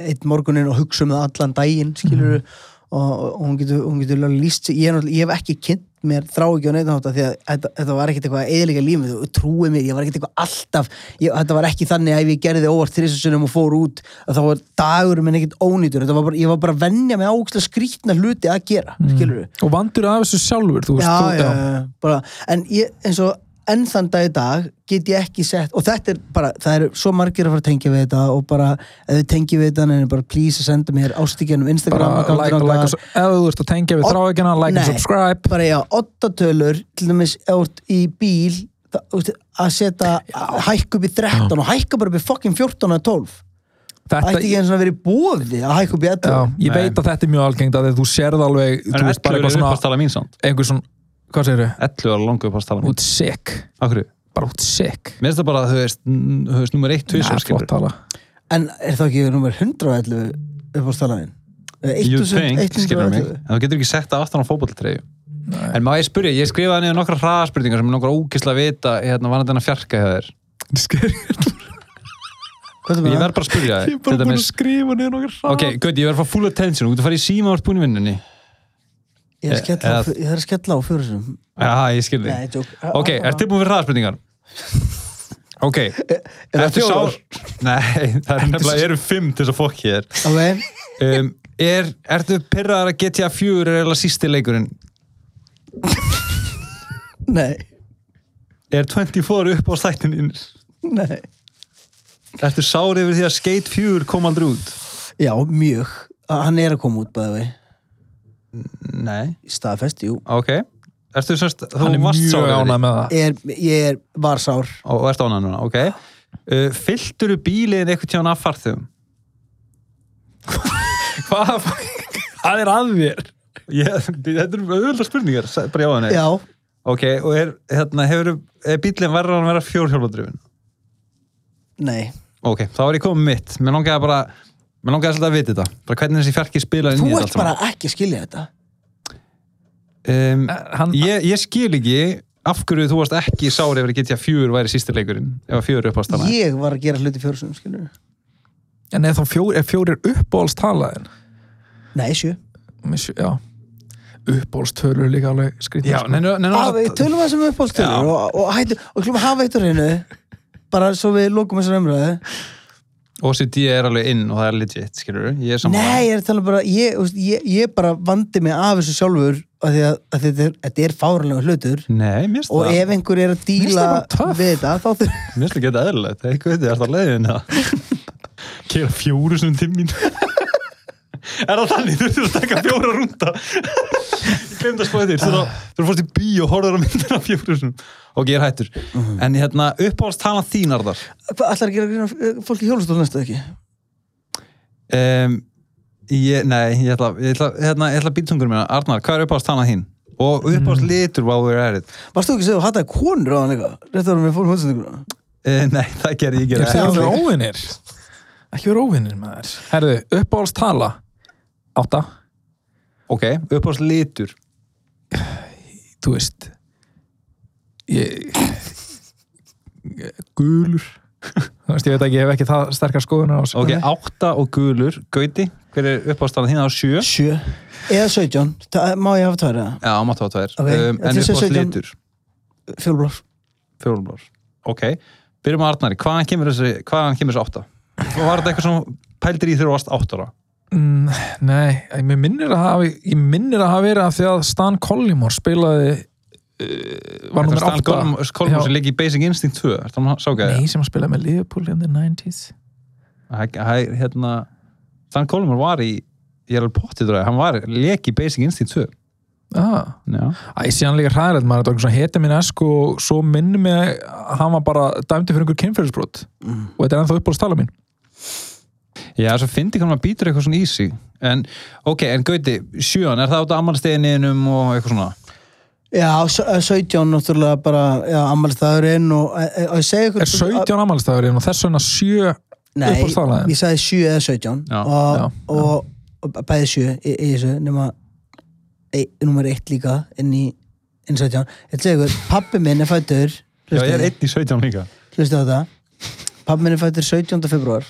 [SPEAKER 1] eitt morgunin og hugsa um það allan daginn skilur
[SPEAKER 2] Mhm.
[SPEAKER 1] og, og hún getur, hún getur sig, ég, ég hef ekki kynnt mér þráhyggju á neitt því að þetta, þetta var ekkert eitthvað eðilega lífið og trúið mér, ég var ekkert eitthvað alltaf ég, þetta var ekki þannig að ef ég gerði óvart þrísasunum og fór út, þá var dagur minn ekkert ónýtur, var bara, ég var bara að venja með ákslega skrítna hluti að gera
[SPEAKER 2] Mm. Og vandur af þessu sjálfur,
[SPEAKER 1] já, já, já, bara, en ég, eins og enn þann dag í dag get ég ekki sett og þetta er bara, það eru svo margir að fara að tengja við þetta og bara, ef þið tengja við þetta en bara please að senda mér ástíkjanum Instagram
[SPEAKER 2] bara like,
[SPEAKER 1] okkar.
[SPEAKER 2] like, og- ef þú ert að tengja við þráhyggjuna, like and
[SPEAKER 1] Nei.
[SPEAKER 2] subscribe
[SPEAKER 1] bara já, ottatölur til dæmis ef þú ert í bíl það- þú veist, að setja, hækka upp í 13 og hækka bara upp í fucking 14 eða 12
[SPEAKER 2] Þetta,
[SPEAKER 1] ætti ekki eins og að vera í bóði að hækka upp í
[SPEAKER 2] já,
[SPEAKER 1] ellu
[SPEAKER 2] ég
[SPEAKER 3] Nei.
[SPEAKER 2] veit að þetta er mjög algengt að þú sérð alveg, þú veist bara
[SPEAKER 3] 11
[SPEAKER 2] eitthvað
[SPEAKER 3] er
[SPEAKER 2] svona hvað segir
[SPEAKER 3] 11 er langa uppástala mín
[SPEAKER 2] út sick.
[SPEAKER 3] Akkur,
[SPEAKER 2] bara út sick.
[SPEAKER 3] Mér finnst það bara, þú veist, n- þú veist, nummer 1, 2,
[SPEAKER 2] Já, flott tala.
[SPEAKER 1] En er það ekki nummer 111 upp á stalaðin?
[SPEAKER 3] You think, skilur mig? En þú getur ekki sett það aftan á fótballtreyju en má ég spyrja, ég skrifaði niður nokkra hraðspurningar sem er nokkra ógisla að vita hérna, var þetta að fjarka hjá þér. Ég verð bara að spyrja
[SPEAKER 2] ég er
[SPEAKER 3] þér
[SPEAKER 2] bara búin að skrifa niður nokkur
[SPEAKER 3] ok, Gauti, ég verð að fá full attention þú getur að fara í síma ert búin í vinnunni
[SPEAKER 1] Ég er að skella á-
[SPEAKER 3] Eða-
[SPEAKER 1] ég fyrir þessum
[SPEAKER 3] já, ég skil þig.
[SPEAKER 1] Nei, tjók
[SPEAKER 3] ok, ert þið búin fyrir hraðspurningar ok,
[SPEAKER 1] Er það
[SPEAKER 3] ertu sár? Nei, það er nefnilega, eru fimm til þess að fokki þér.
[SPEAKER 1] Ok,
[SPEAKER 3] um, er, ertu pyrraðar að GTA 4 er eiginlega sísti leikurinn?
[SPEAKER 1] Nei,
[SPEAKER 3] er 24 upp á stættin
[SPEAKER 1] nei.
[SPEAKER 3] Ertu sár yfir því að Skate 4 kom aldrei út?
[SPEAKER 1] Já, mjög. Hann er að koma út bæði vei
[SPEAKER 3] nei,
[SPEAKER 1] Staðfest, jú.
[SPEAKER 3] Ok. Ertu semst, þú
[SPEAKER 2] hann er
[SPEAKER 3] varst
[SPEAKER 2] mjög
[SPEAKER 3] sár yfir því?
[SPEAKER 2] ánæg með það.
[SPEAKER 1] Er, Ég er varsár
[SPEAKER 3] og ert ánægð núna, ok. Uh, fylltur bílinn eitthvað tján af farþugum
[SPEAKER 2] hvað hvað er að þér.
[SPEAKER 3] Ég, þetta er auðvitað spurningar bara já og nei.
[SPEAKER 1] Já,
[SPEAKER 3] ok, og er, hérna, hefur er bílinn verður hann að vera fjórhjólfadrifin
[SPEAKER 1] nei.
[SPEAKER 3] Ok, þá er ég komið mitt. Mér langaði bara, mér langaði svolítið að vita þetta bara hvernig þessi fjarki spilar inn
[SPEAKER 1] Þú
[SPEAKER 3] í
[SPEAKER 1] ert bara ekki að skilja þetta
[SPEAKER 3] um,
[SPEAKER 2] hann,
[SPEAKER 3] ég, ég skil ekki af hverju þú varst ekki sár að GTA 4 væri sísti leikurinn ef að 4 uppástana
[SPEAKER 1] Ég var að gera hluti fjórsum, skilur
[SPEAKER 2] en er þá fjór, er fjórir uppbóls talaðin
[SPEAKER 1] Nei, sjö
[SPEAKER 2] já uppbólstölur líka alveg skrítið
[SPEAKER 3] já,
[SPEAKER 2] sko.
[SPEAKER 3] neina, neina,
[SPEAKER 1] ah, við Tölum að þessum uppáhaldstölur og, og, hættu, og klúma hafa eitt á reynu bara svo við lókum þessar umræðu
[SPEAKER 3] OCD er alveg inn og það er legit, skilur ég er sammála.
[SPEAKER 1] Nei, ég er að tala bara ég, þú ég, ég bara vandi mig af þessu sjálfur af því að, að þetta er, þetta er fárlega hlutur.
[SPEAKER 3] Nei, mér finnst
[SPEAKER 1] og
[SPEAKER 3] það.
[SPEAKER 1] ef einhver er að díla
[SPEAKER 2] það
[SPEAKER 1] við þetta þá þurf
[SPEAKER 3] Mér finnst það geta eðlilegt, eitthvað veit ég, er það leiðin það Kera fjóru sem tímin Er það þannig, þú þurftur að taka fjóra rúnda Spóða þér Þú fórst í bí og horfður á myndina fjóru sem Ok, ég er hættur. En hérna, uppáhalds tala þín, Arðar
[SPEAKER 1] Hvað ætlar að gera eh, fólk í hjólastól næstu ekki?
[SPEAKER 3] um, ég, Nei, ég ætla, ég ætla, hérna, ég ætla býtungur mér Arnar, hvað er uppáhalds tala þín? Og uppáhalds litur while we're at it
[SPEAKER 1] Varst þú ekki að segja að hataði konur á hann eitthvað? Rétt árum við fórum hóðsendinguna
[SPEAKER 3] uh, Nei, það gerði ég
[SPEAKER 2] óvinnir Ekki vera óvinnir maður. Herðu, uppáhalds tala Átta,
[SPEAKER 3] Ok, uppáhalds litur
[SPEAKER 2] þú veist Ég Gulur Þú veist, ég veit ekki, ég hef ekki það sterkar skoðunar.
[SPEAKER 3] Ok, átta og gulur, Gauti Hver er uppáhaldstala þín á sjö?
[SPEAKER 1] Sjö Eða 17 Það má ég hafa tværa
[SPEAKER 3] Já, máttu á tvær
[SPEAKER 1] Ok,
[SPEAKER 3] um,
[SPEAKER 1] þetta
[SPEAKER 3] En
[SPEAKER 1] er 17.
[SPEAKER 3] litur
[SPEAKER 1] Fjólblár
[SPEAKER 3] Fjólblár Ok, byrjum á Arnari Hvaðan kemur þessi, hvaðan kemur þessi átta? Og var þetta eitthvað sem pældir í þegar þú varst átt ára?
[SPEAKER 2] Mm, nei, ég minnir að hafa ég minnir að hafa verið að því að Stan Collymore spilaði uh, var nummer 8
[SPEAKER 3] Kolmur sem leik í Basic Instinct 2 Er það að sáka
[SPEAKER 2] Nei, sem að spilaði með Liverpool in the 90s
[SPEAKER 3] það? Hérna Stan Kolmur var í Ég er alveg pottið dræði, hann var leik í Basic Instinct 2
[SPEAKER 2] ah.
[SPEAKER 3] Já.
[SPEAKER 2] Æ, síðan líka hræðilegt maður, þetta var eitthvað svona heti minn esk og svo minnir mig að hann var bara dæmdi fyrir einhver kynferðisbrot.
[SPEAKER 1] Mm.
[SPEAKER 2] og þetta er ennþá uppbólstala mín
[SPEAKER 3] Já, svo fyndi hvernig maður býtur eitthvað svona í sig En, ok, en Gauti, sjöan Er það át að ammálstegininum og eitthvað svona?
[SPEAKER 1] Já, s- eh, 17 náttúrulega bara Já, ammælstæðurinn og, eh, eh, og ég segi ykkur
[SPEAKER 2] Er 17 ammælstæðurinn og þess vegna 7
[SPEAKER 1] Nei,
[SPEAKER 2] uppáhaldstalaðin?
[SPEAKER 1] ég sagði 7 eða 17
[SPEAKER 3] Já,
[SPEAKER 1] og,
[SPEAKER 2] já,
[SPEAKER 1] og, og bæði 7 í, í þessu nema e, nummer 1 líka inn í inn í 17 Ég að segja ykkur, pappi minn er fættur
[SPEAKER 3] Já, ég er einn í 17 líka
[SPEAKER 1] hlustu á þetta pappi minn er fættur 17. februar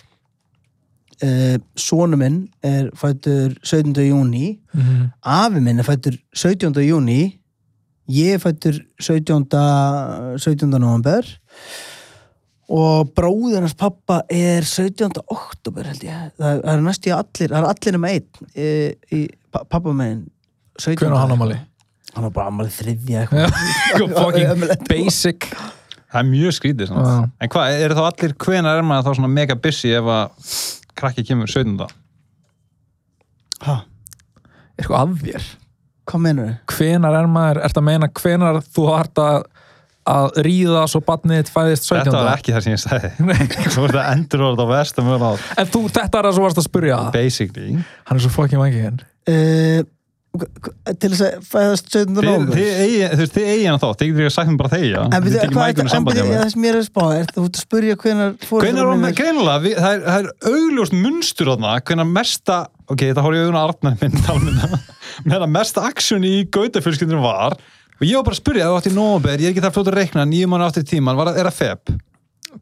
[SPEAKER 1] uh, sonu minn er fættur 17. júni
[SPEAKER 2] Mhm.
[SPEAKER 1] afi minn er fættur 17. júni ég er fættur 17. 17. november og bróður hans pappa er 17. oktober held ég það það er næstu allir, það er allir nema einn í, í pa- pappa megin 17.
[SPEAKER 2] Hvernig hann ámali?
[SPEAKER 1] hann var bara ammali þriðja Ömurlegt.
[SPEAKER 2] basic
[SPEAKER 3] Það er mjög skrítið svona.
[SPEAKER 2] Já.
[SPEAKER 3] En hvað, eru þá allir, hvenar er maður þá svona mega busy ef að krakki kemur 17.
[SPEAKER 1] ha,
[SPEAKER 2] eitthvað að þér?
[SPEAKER 1] Hvað menur þau?
[SPEAKER 2] hvenar er maður, ert að meina hvenar þú ert að að ríða svo badnið fæðist 17.
[SPEAKER 3] Þetta var ekki það sem ég sagði. Þú veist að endur orða á vestum
[SPEAKER 2] En þú, þetta er það sem varst að spurja
[SPEAKER 3] Basically.
[SPEAKER 2] Hann er svo fucking vangi henn
[SPEAKER 1] uh, til þess að fæðast 17.
[SPEAKER 3] Þið
[SPEAKER 1] nóvember
[SPEAKER 3] þið eigi þú veist, þið eigi hann þá Þið getur ekki sagt mér bara þegja
[SPEAKER 1] En
[SPEAKER 3] hjá
[SPEAKER 1] það
[SPEAKER 3] mér
[SPEAKER 1] ég er að spá er þú ert að spurja hvenar
[SPEAKER 3] við- það er, er augljóst munstur hvenær mesta ok, þetta horf ég augun að talmina meðan mesta aksjón í gautafjölskyldunum var og ég var bara að spyrja, ef þú átt í nómber, ég er ekki það fljótt að reikna nýjum mánu áttir tíman, var, er það feb?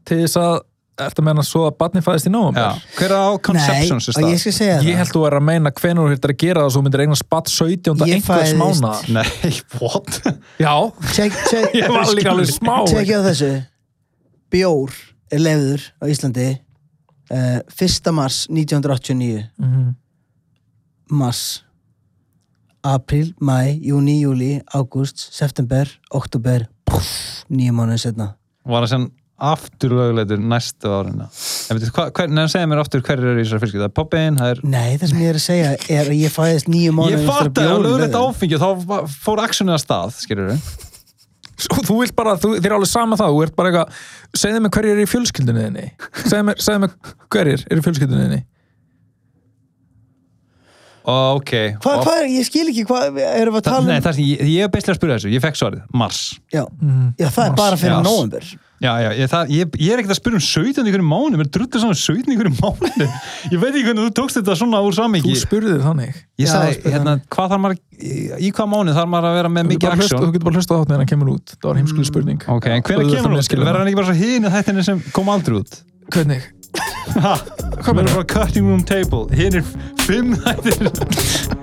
[SPEAKER 2] Til þess að, að meina svo að badnið fæðist í nóvember?
[SPEAKER 3] hver er á conceptions
[SPEAKER 1] Nei, ég skal segja
[SPEAKER 2] Ég
[SPEAKER 1] það
[SPEAKER 2] held þú er að meina hvenær þú hirtir að gera það svo myndir eignan spatt 17.
[SPEAKER 1] Ég
[SPEAKER 2] einhvers mána
[SPEAKER 3] Nei, what?
[SPEAKER 2] Já,
[SPEAKER 1] check, check,
[SPEAKER 2] ég var líka alveg smá
[SPEAKER 1] check á þessu bjór er lefður á Íslandi uh, 1. mars 1989
[SPEAKER 2] Mhm.
[SPEAKER 1] mars april, mæ, júni, júli ágúst, september, oktober nýju mánuðin setna
[SPEAKER 3] Var það sem aftur löguleitur næstu árina en veitir, hva, hver, nefn segja mér aftur hverju eru í þessari fjölskyldu, það er Poppin, það er
[SPEAKER 1] nei, það sem ég er að segja er að ég fæðist nýju mánuðin
[SPEAKER 3] Ég
[SPEAKER 1] eftir
[SPEAKER 3] fatt að
[SPEAKER 1] bjórinn
[SPEAKER 3] lögulegt
[SPEAKER 1] leyfður.
[SPEAKER 3] áfengi og þá fór aksjónið að stað, skilur við
[SPEAKER 2] Svo Þú vilt bara, þú, þér er alveg sama það Þú ert bara eitthvað, segðu mig hverjir er í fjölskyldunni þinni. Segðu mig, segðu mig hverjir er í fjölskyldunni þinni.
[SPEAKER 3] Ok.
[SPEAKER 1] Hvað,
[SPEAKER 3] Og-
[SPEAKER 1] hvað er, ég skil ekki, hvað erum við að
[SPEAKER 3] Það,
[SPEAKER 1] tala
[SPEAKER 3] nei,
[SPEAKER 1] um
[SPEAKER 3] það sem ég, ég er bestlega að spyrja þessu, ég fekk svarið, mars.
[SPEAKER 1] Já,
[SPEAKER 2] Mhm.
[SPEAKER 1] já, það er
[SPEAKER 2] Mars,
[SPEAKER 1] bara fyrir
[SPEAKER 3] já. Já, já, ég, það, ég, ég er ekkert að spyrja um 17 ykkur mánu, mér drullir saman 17 ykkur mánu Ég veit ekki hvernig þú tókst þetta svona úr
[SPEAKER 2] Þú
[SPEAKER 3] samingi
[SPEAKER 2] spurðið þannig.
[SPEAKER 3] Ég sagði, hérna, hvað þarf maður, í, hvað mánu þarf maður að vera með
[SPEAKER 2] Þú
[SPEAKER 3] mikið aksjón
[SPEAKER 2] þú getur bara hlusta á þátt meðan hann kemur út. Það var heimskuleg spurning.
[SPEAKER 3] Ok, en hvernig kemur þú?
[SPEAKER 2] skilja
[SPEAKER 3] Verður hann ekki bara svo hínu þættinni sem kom aldrei út?
[SPEAKER 2] Hvernig?
[SPEAKER 3] Ha, Hvað verður bara cutting room table? Hinn er fimm þættir